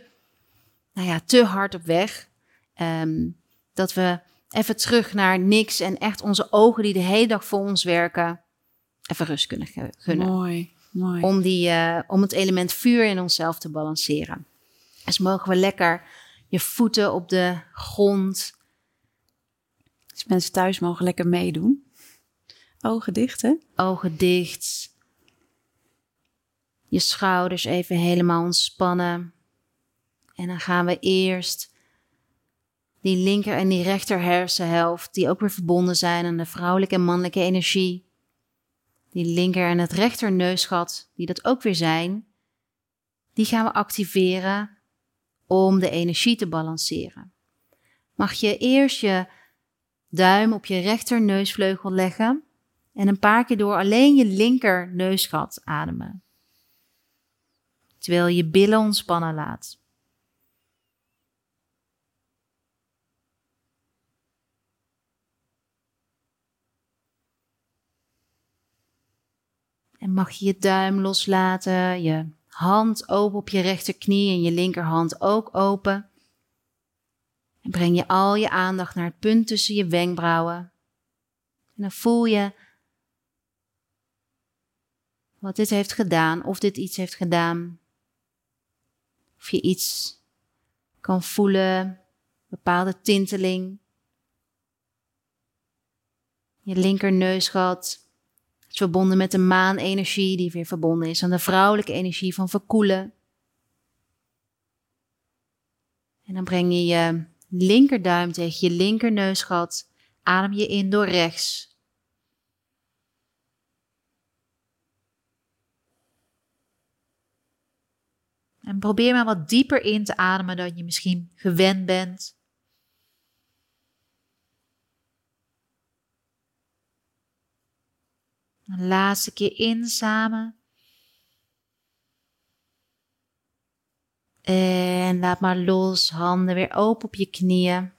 nou ja, te hard op weg. Um, dat we even terug naar niks en echt onze ogen die de hele dag voor ons werken, even rust kunnen gunnen. Mooi, mooi. Om, die, uh, om het element vuur in onszelf te balanceren. Dus mogen we lekker je voeten op de grond. Dus mensen thuis mogen lekker meedoen. Ogen dicht, hè? Ogen dicht. Je schouders even helemaal ontspannen. En dan gaan we eerst die linker en die rechter hersenhelft, die ook weer verbonden zijn aan de vrouwelijke en mannelijke energie. Die linker en het rechter neusgat, die dat ook weer zijn, die gaan we activeren om de energie te balanceren. Mag je eerst je duim op je rechter neusvleugel leggen en een paar keer door alleen je linker neusgat ademen. Terwijl je billen ontspannen laat. En mag je je duim loslaten, je hand open op je rechterknie en je linkerhand ook open. En breng je al je aandacht naar het punt tussen je wenkbrauwen. En dan voel je wat dit heeft gedaan, of dit iets heeft gedaan. Of je iets kan voelen, bepaalde tinteling. Je linkerneusgat is verbonden met de maanenergie, die weer verbonden is aan de vrouwelijke energie van verkoelen. En dan breng je je linkerduim tegen je linkerneusgat. Adem je in door rechts. En probeer maar wat dieper in te ademen dan je misschien gewend bent. Een laatste keer in samen. En laat maar los, handen weer open op je knieën.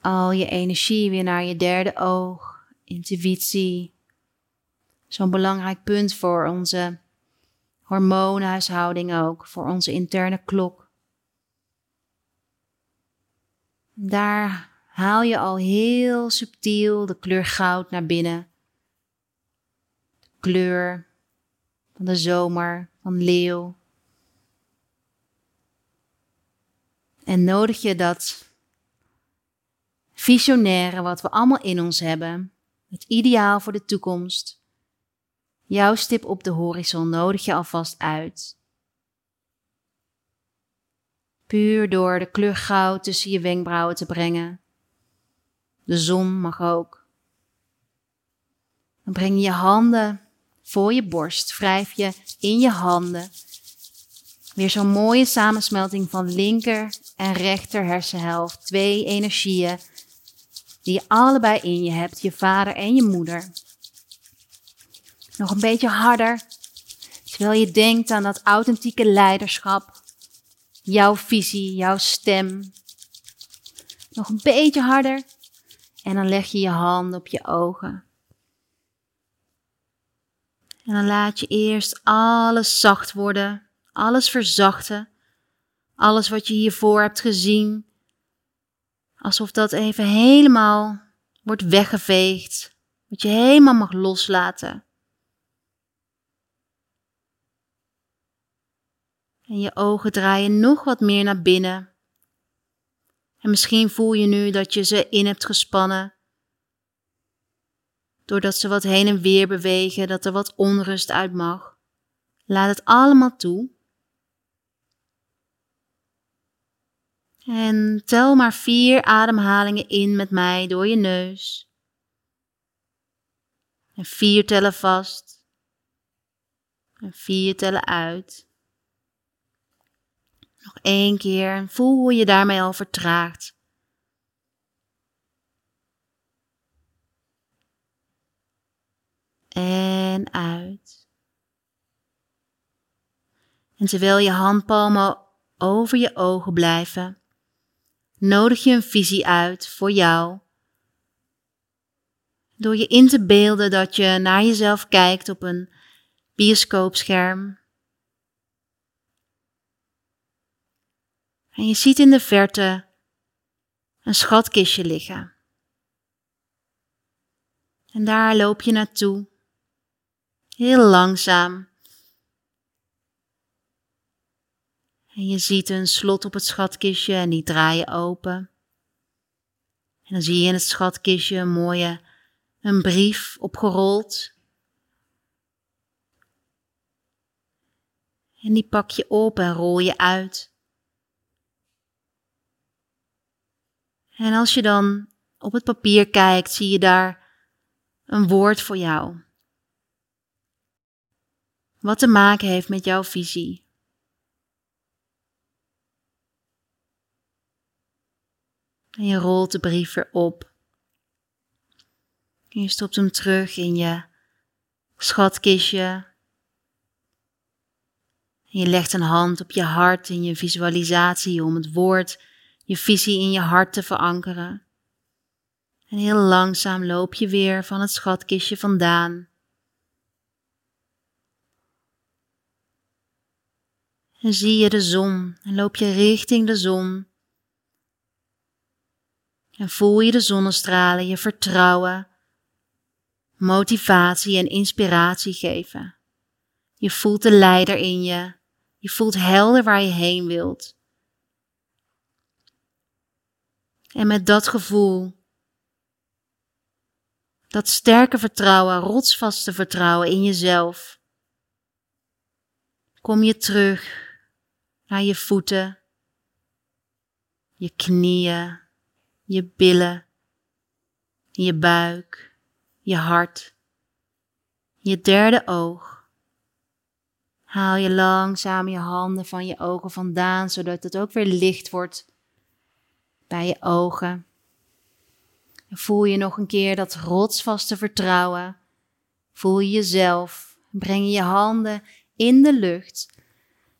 Al je energie weer naar je derde oog, intuïtie. Zo'n belangrijk punt voor onze hormoonhuishouding ook, voor onze interne klok. Daar haal je al heel subtiel de kleur goud naar binnen. De kleur van de zomer, van leeuw. En nodig je dat visionaire wat we allemaal in ons hebben, het ideaal voor de toekomst, jouw stip op de horizon nodig je alvast uit. Puur door de kleur goud tussen je wenkbrauwen te brengen De zon mag ook. Dan breng je je handen voor je borst. Wrijf je in je handen. Weer zo'n mooie samensmelting van linker en rechter hersenhelft. Twee energieën die je allebei in je hebt. Je vader en je moeder. Nog een beetje harder. Terwijl je denkt aan dat authentieke leiderschap. Jouw visie, jouw stem. Nog een beetje harder. En dan leg je je hand op je ogen. En dan laat je eerst alles zacht worden, alles verzachten. Alles wat je hiervoor hebt gezien, alsof dat even helemaal wordt weggeveegd, wat je helemaal mag loslaten. En je ogen draaien nog wat meer naar binnen. En misschien voel je nu dat je ze in hebt gespannen. Doordat ze wat heen en weer bewegen, dat er wat onrust uit mag. Laat het allemaal toe. En tel maar vier ademhalingen in met mij door je neus. En vier tellen vast. En vier tellen uit. Één keer en voel hoe je daarmee al vertraagt. En uit. En terwijl je handpalmen over je ogen blijven, nodig je een visie uit voor jou. Door je in te beelden dat je naar jezelf kijkt op een bioscoopscherm En je ziet in de verte een schatkistje liggen. En daar loop je naartoe, heel langzaam. En je ziet een slot op het schatkistje en die draai je open. En dan zie je in het schatkistje een mooie een brief opgerold. En die pak je op en rol je uit. En als je dan op het papier kijkt, zie je daar een woord voor jou. Wat te maken heeft met jouw visie. En je rolt de brief weer op. En je stopt hem terug in je schatkistje. En je legt een hand op je hart in je visualisatie om het woord je visie in je hart te verankeren. En heel langzaam loop je weer van het schatkistje vandaan. En zie je de zon en loop je richting de zon. En voel je de zonnestralen je vertrouwen, motivatie en inspiratie geven. Je voelt de leider in je. Je voelt helder waar je heen wilt. En met dat gevoel, dat sterke vertrouwen, rotsvaste vertrouwen in jezelf, kom je terug naar je voeten, je knieën, je billen, je buik, je hart, je derde oog. Haal je langzaam je handen van je ogen vandaan, zodat het ook weer licht wordt bij je ogen. voel je nog een keer dat rotsvaste vertrouwen. Voel je jezelf. Breng je handen in de lucht.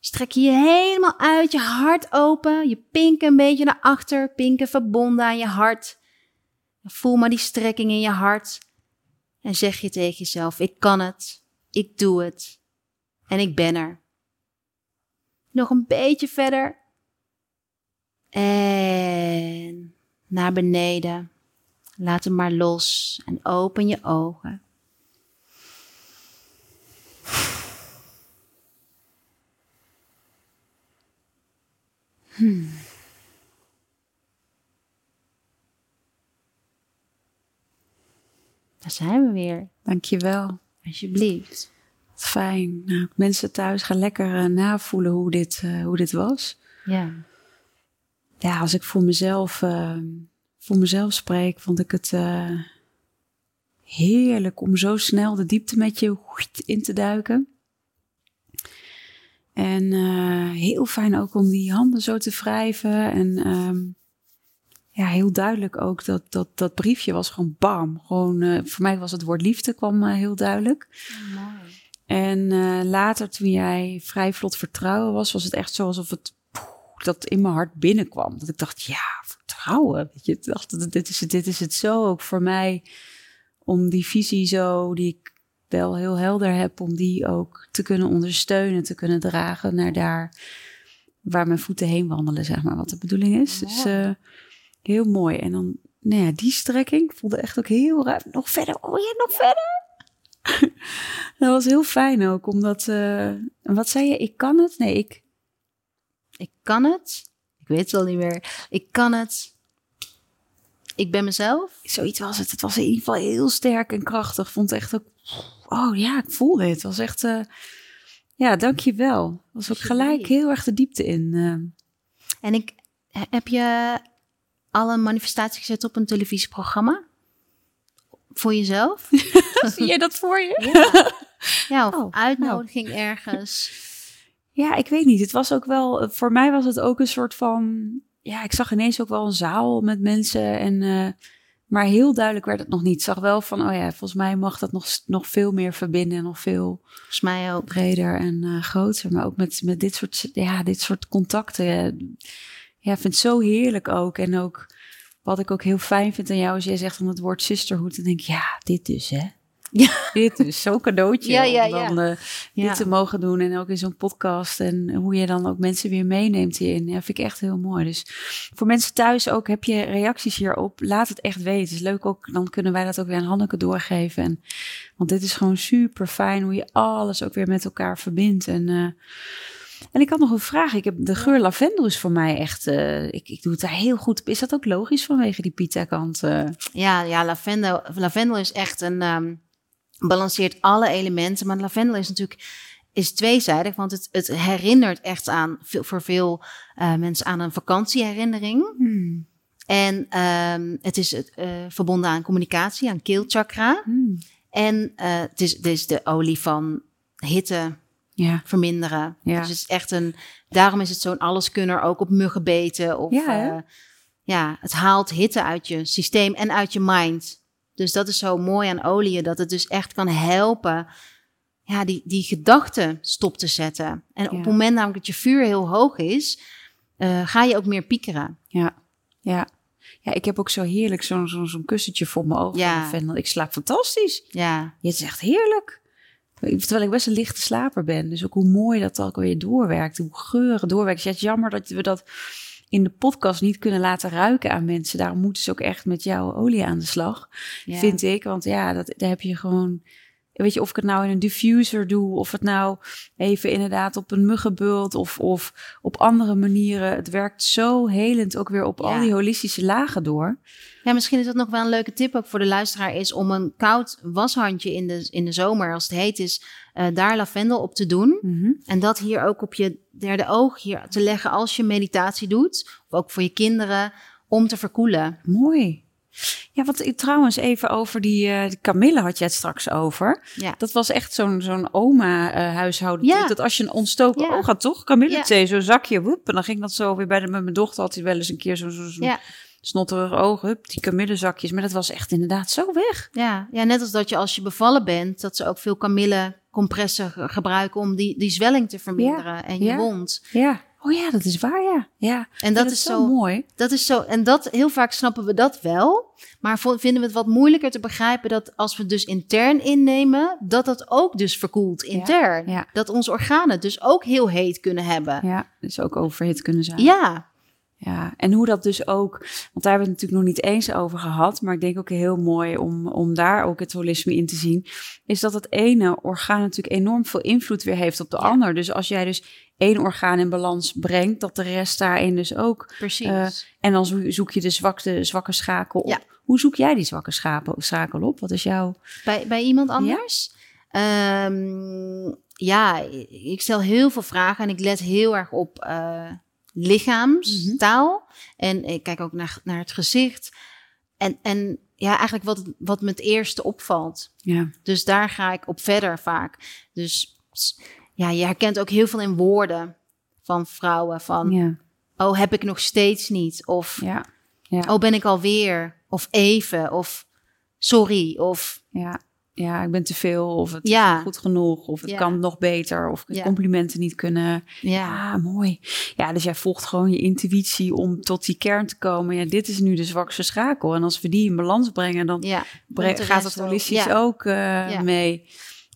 Strek je je helemaal uit, je hart open. Je pinken een beetje naar achter, pinken verbonden aan je hart. Voel maar die strekking in je hart. En zeg je tegen jezelf: Ik kan het, ik doe het en ik ben er. Nog een beetje verder. En naar beneden. Laat hem maar los en open je ogen. Hmm. Daar zijn we weer. Dankjewel. Alsjeblieft. Fijn. Nou, mensen thuis gaan lekker uh, navoelen hoe dit, uh, hoe dit was. Ja ja, als ik voor mezelf uh, voor mezelf spreek, vond ik het uh, heerlijk om zo snel de diepte met je in te duiken. En uh, heel fijn ook om die handen zo te wrijven. En um, ja, heel duidelijk ook dat dat, dat briefje was gewoon bam. Gewoon, voor mij was het woord liefde kwam heel duidelijk. mooi. En later toen jij vrij vlot vertrouwen was, was het echt zo alsof het dat in mijn hart binnenkwam. Dat ik dacht, ja, vertrouwen. Weet je, ik dacht, dit is, het, dit is het zo ook voor mij. Om die visie zo, die ik wel heel helder heb, om die ook te kunnen ondersteunen, te kunnen dragen naar daar waar mijn voeten heen wandelen, zeg maar, wat de bedoeling is. Dus uh, heel mooi. En dan, nou ja, die strekking voelde echt ook heel ruim. Nog verder, oh ja, nog verder. dat was heel fijn ook, omdat, uh, wat zei je, ik kan het? Nee, ik ik kan het. Ik weet het al niet meer. Ik kan het. Ik ben mezelf. Zoiets was het. Het was in ieder geval heel sterk en krachtig. Vond het echt ook. Oh ja, ik voelde het. Het was echt. Uh, ja, dankjewel. Was ook gelijk heel erg de diepte in. Uh. En ik heb je al een manifestatie gezet op een televisieprogramma? Voor jezelf? Zie je dat voor je? Ja, ja of oh, uitnodiging nou. ergens. Ja, ik weet niet. Het was ook wel, voor mij was het ook een soort van, ja, ik zag ineens ook wel een zaal met mensen en, uh, maar heel duidelijk werd het nog niet. Ik zag wel van, oh ja, volgens mij mag dat nog, nog veel meer verbinden, nog veel volgens mij ook breder en uh, groter, maar ook met, met dit soort, ja, dit soort contacten. Ja, ik vind het zo heerlijk ook en ook wat ik ook heel fijn vind aan jou als jij zegt van het woord sisterhood, dan denk ik, ja, dit dus, hè. Ja. Dit is zo'n cadeautje ja, ja, om dan uh, dit te mogen doen. En ook in zo'n podcast. En hoe je dan ook mensen weer meeneemt hierin. Ja, vind ik echt heel mooi. Dus voor mensen thuis ook, heb je reacties hierop? Laat het echt weten. Het is leuk ook, dan kunnen wij dat ook weer aan Hanneke doorgeven. En, want dit is gewoon super fijn hoe je alles ook weer met elkaar verbindt. En... Uh, en ik had nog een vraag. Ik heb de geur lavendel is voor mij echt. Uh, ik, ik doe het daar heel goed. Is dat ook logisch vanwege die pita-kant? Uh? Ja, ja, lavendel, lavendel is echt een. Um, balanceert alle elementen. Maar lavendel is natuurlijk is tweezijdig, want het, het herinnert echt aan voor veel uh, mensen aan een vakantieherinnering. Hmm. En um, het is uh, verbonden aan communicatie, aan keelchakra. Hmm. En uh, het, is, het is de olie van hitte ja. verminderen. Ja. Dus het is echt een. Daarom is het zo'n alleskunner ook op muggenbeten. Of, ja, ja, het haalt hitte uit je systeem en uit je mind. Dus dat is zo mooi aan oliën, dat het dus echt kan helpen ja, die, die gedachten stop te zetten. En op het moment namelijk dat je vuur heel hoog is, uh, ga je ook meer piekeren. Ja, ja. Ja, ik heb ook zo heerlijk zo'n zo'n zo'n kussentje voor mijn ogen. Ja. Ik slaap fantastisch. Ja. Het is echt heerlijk. Terwijl ik best een lichte slaper ben. Dus ook hoe mooi dat ook weer doorwerkt. Hoe geuren doorwerkt. het is jammer dat we dat in de podcast niet kunnen laten ruiken aan mensen. Daarom moeten ze ook echt met jouw olie aan de slag, vind ik. Want ja, dat, daar heb je gewoon... Weet je, of ik het nou in een diffuser doe, of het nou even inderdaad op een muggenbult of, of op andere manieren. Het werkt zo helend ook weer op al die holistische lagen door. Ja, misschien is dat nog wel een leuke tip ook voor de luisteraar, is om een koud washandje in de, in de zomer, als het heet is, uh, daar lavendel op te doen. Mhm. En dat hier ook op je derde oog hier te leggen als je meditatie doet. Of ook voor je kinderen, om te verkoelen. Mooi. Ja, wat ik trouwens even over die uh, Camille had je het straks over. Ja. Dat was echt zo'n zo'n oma uh, huishouden. Ja. Dat als je een ontstoken ja. oog had, toch? Camille ja. thee, zo'n zakje, woep. En dan ging dat zo weer bij de, met mijn dochter had hij wel eens een keer zo'n zo, zo ja snotterige ogen, hup, die kamillezakjes. Maar dat was echt inderdaad zo weg. Ja, ja, net als dat je als je bevallen bent, dat ze ook veel kamille compressen gebruiken om die, die zwelling te verminderen en je wond. Ja. Oh ja, dat is waar, ja. ja. En dat is zo mooi. Dat is zo. En dat heel vaak snappen we dat wel. Maar vinden we het wat moeilijker te begrijpen dat als we dus intern innemen, dat dat ook dus verkoelt intern. Ja, Dat onze organen dus ook heel heet kunnen hebben. Ja, dus ook overhit kunnen zijn. Ja, ja, en hoe dat dus ook, want daar hebben we het natuurlijk nog niet eens over gehad, maar ik denk ook heel mooi om, om daar ook het holisme in te zien, is dat het ene orgaan natuurlijk enorm veel invloed weer heeft op de ander. Dus als jij dus één orgaan in balans brengt, dat de rest daarin dus ook. Precies. Uh, en dan zoek je de zwakte, zwakke schakel op. Ja. Hoe zoek jij die zwakke schakel, schakel op? Wat is jouw... Bij, bij iemand anders? Ja? Um, ja, ik stel heel veel vragen en ik let heel erg op... Uh, lichaamstaal. Mhm. En ik kijk ook naar, naar het gezicht. En, en ja, eigenlijk wat, wat me het eerste opvalt. Ja. Dus daar ga ik op verder vaak. Dus ja, je herkent ook heel veel in woorden van vrouwen. Van, Ja. oh, heb ik nog steeds niet? Of, Ja. Ja. oh, ben ik alweer? Of even? Of sorry? Of Ja. Ja, ik ben te veel. Of het Ja. is niet goed genoeg. Of het Ja. kan nog beter. Of Ja. complimenten niet kunnen. ja, mooi. Ja, dus jij volgt gewoon je intuïtie om tot die kern te komen. Ja, dit is nu de zwakste schakel. En als we die in balans brengen, dan bre- gaat het holistisch ook eh, mee.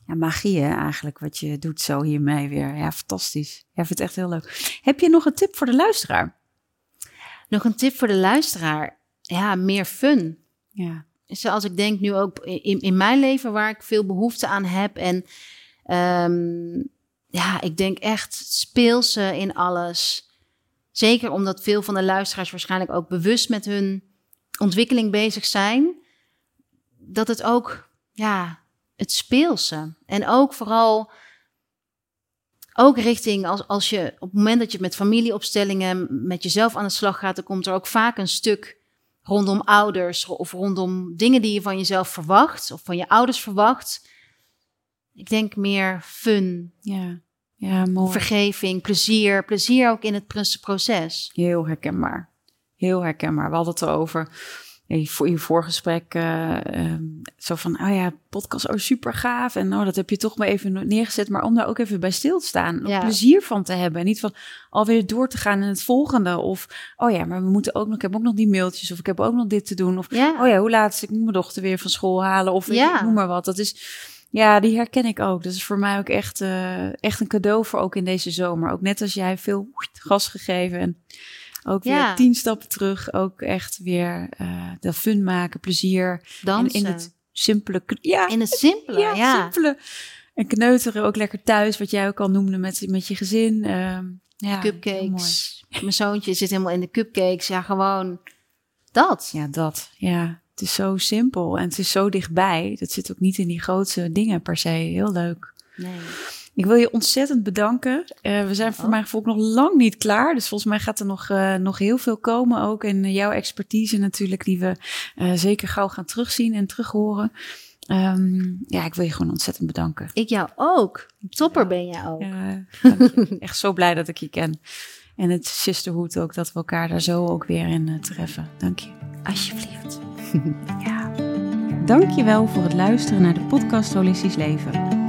Ja, magie hè, eigenlijk, wat je doet zo hiermee weer. Ja, fantastisch. Ja, ik vind het echt heel leuk. Heb je nog een tip voor de luisteraar? Nog een tip voor de luisteraar. Ja, meer fun. Ja, Zoals ik denk nu ook in, in mijn leven waar ik veel behoefte aan heb. En ehm, ja, ik denk echt speelse in alles. Zeker omdat veel van de luisteraars waarschijnlijk ook bewust met hun ontwikkeling bezig zijn. Dat het ook, ja, het speelse. En ook vooral, ook richting als, als je op het moment dat je met familieopstellingen met jezelf aan de slag gaat, dan komt er ook vaak een stuk rondom ouders of rondom dingen die je van jezelf verwacht of van je ouders verwacht. Ik denk meer fun, ja, ja mooi. vergeving, plezier. Plezier ook in het pr- proces. Heel herkenbaar. Heel herkenbaar. We hadden het erover voor je voorgesprek. eh, ehm, zo van, oh ja, podcast, oh super gaaf. En oh, dat heb je toch maar even neergezet. Maar om daar ook even bij stil te staan. Om Ja. plezier van te hebben. En niet van alweer door te gaan in het volgende. Of, oh ja, maar we moeten ook nog, ik heb ook nog die mailtjes. Of ik heb ook nog dit te doen. Of, Ja, oh ja, hoe laat is ik moet mijn dochter weer van school halen. Of Ja. ik, noem maar wat. Dat is, ja, die herken ik ook. Dat is voor mij ook echt, eh, echt een cadeau voor ook in deze zomer. Ook net als jij veel gas gegeven en ook weer Ja. tien stappen terug. Ook echt weer eh de fun maken, plezier. dansen. En in het simpele, ja, in het simpele, ja, ja. simpele. En kneuteren ook lekker thuis, wat jij ook al noemde met, met je gezin. Ehm ja. Cupcakes. Mijn zoontje zit helemaal in de cupcakes. Ja, gewoon dat. Ja, dat. Ja, het is zo simpel en het is zo dichtbij. Dat zit ook niet in die grootste dingen per se. Heel leuk. Nee. Ik wil je ontzettend bedanken. Eh, we zijn voor Oh. mijn gevoel nog lang niet klaar. Dus volgens mij gaat er nog, eh, nog heel veel komen ook. En eh, jouw expertise natuurlijk, die we zeker gauw gaan terugzien en terughoren. Ehm, ja, ik wil je gewoon ontzettend bedanken. Ik jou ook. Topper ben jij ook. Dank je. Echt zo blij dat ik je ken. En het sisterhood ook, dat we elkaar daar zo ook weer in treffen. Dank je. Alsjeblieft. Ja. Dankjewel voor het luisteren naar de podcast Holistisch Leven.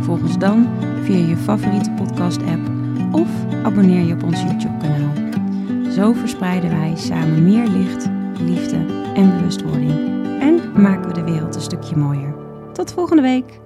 Volg ons dan via je favoriete podcast-app of abonneer je op ons YouTube-kanaal. Zo verspreiden wij samen meer licht, liefde en bewustwording. En maken we de wereld een stukje mooier. Tot volgende week!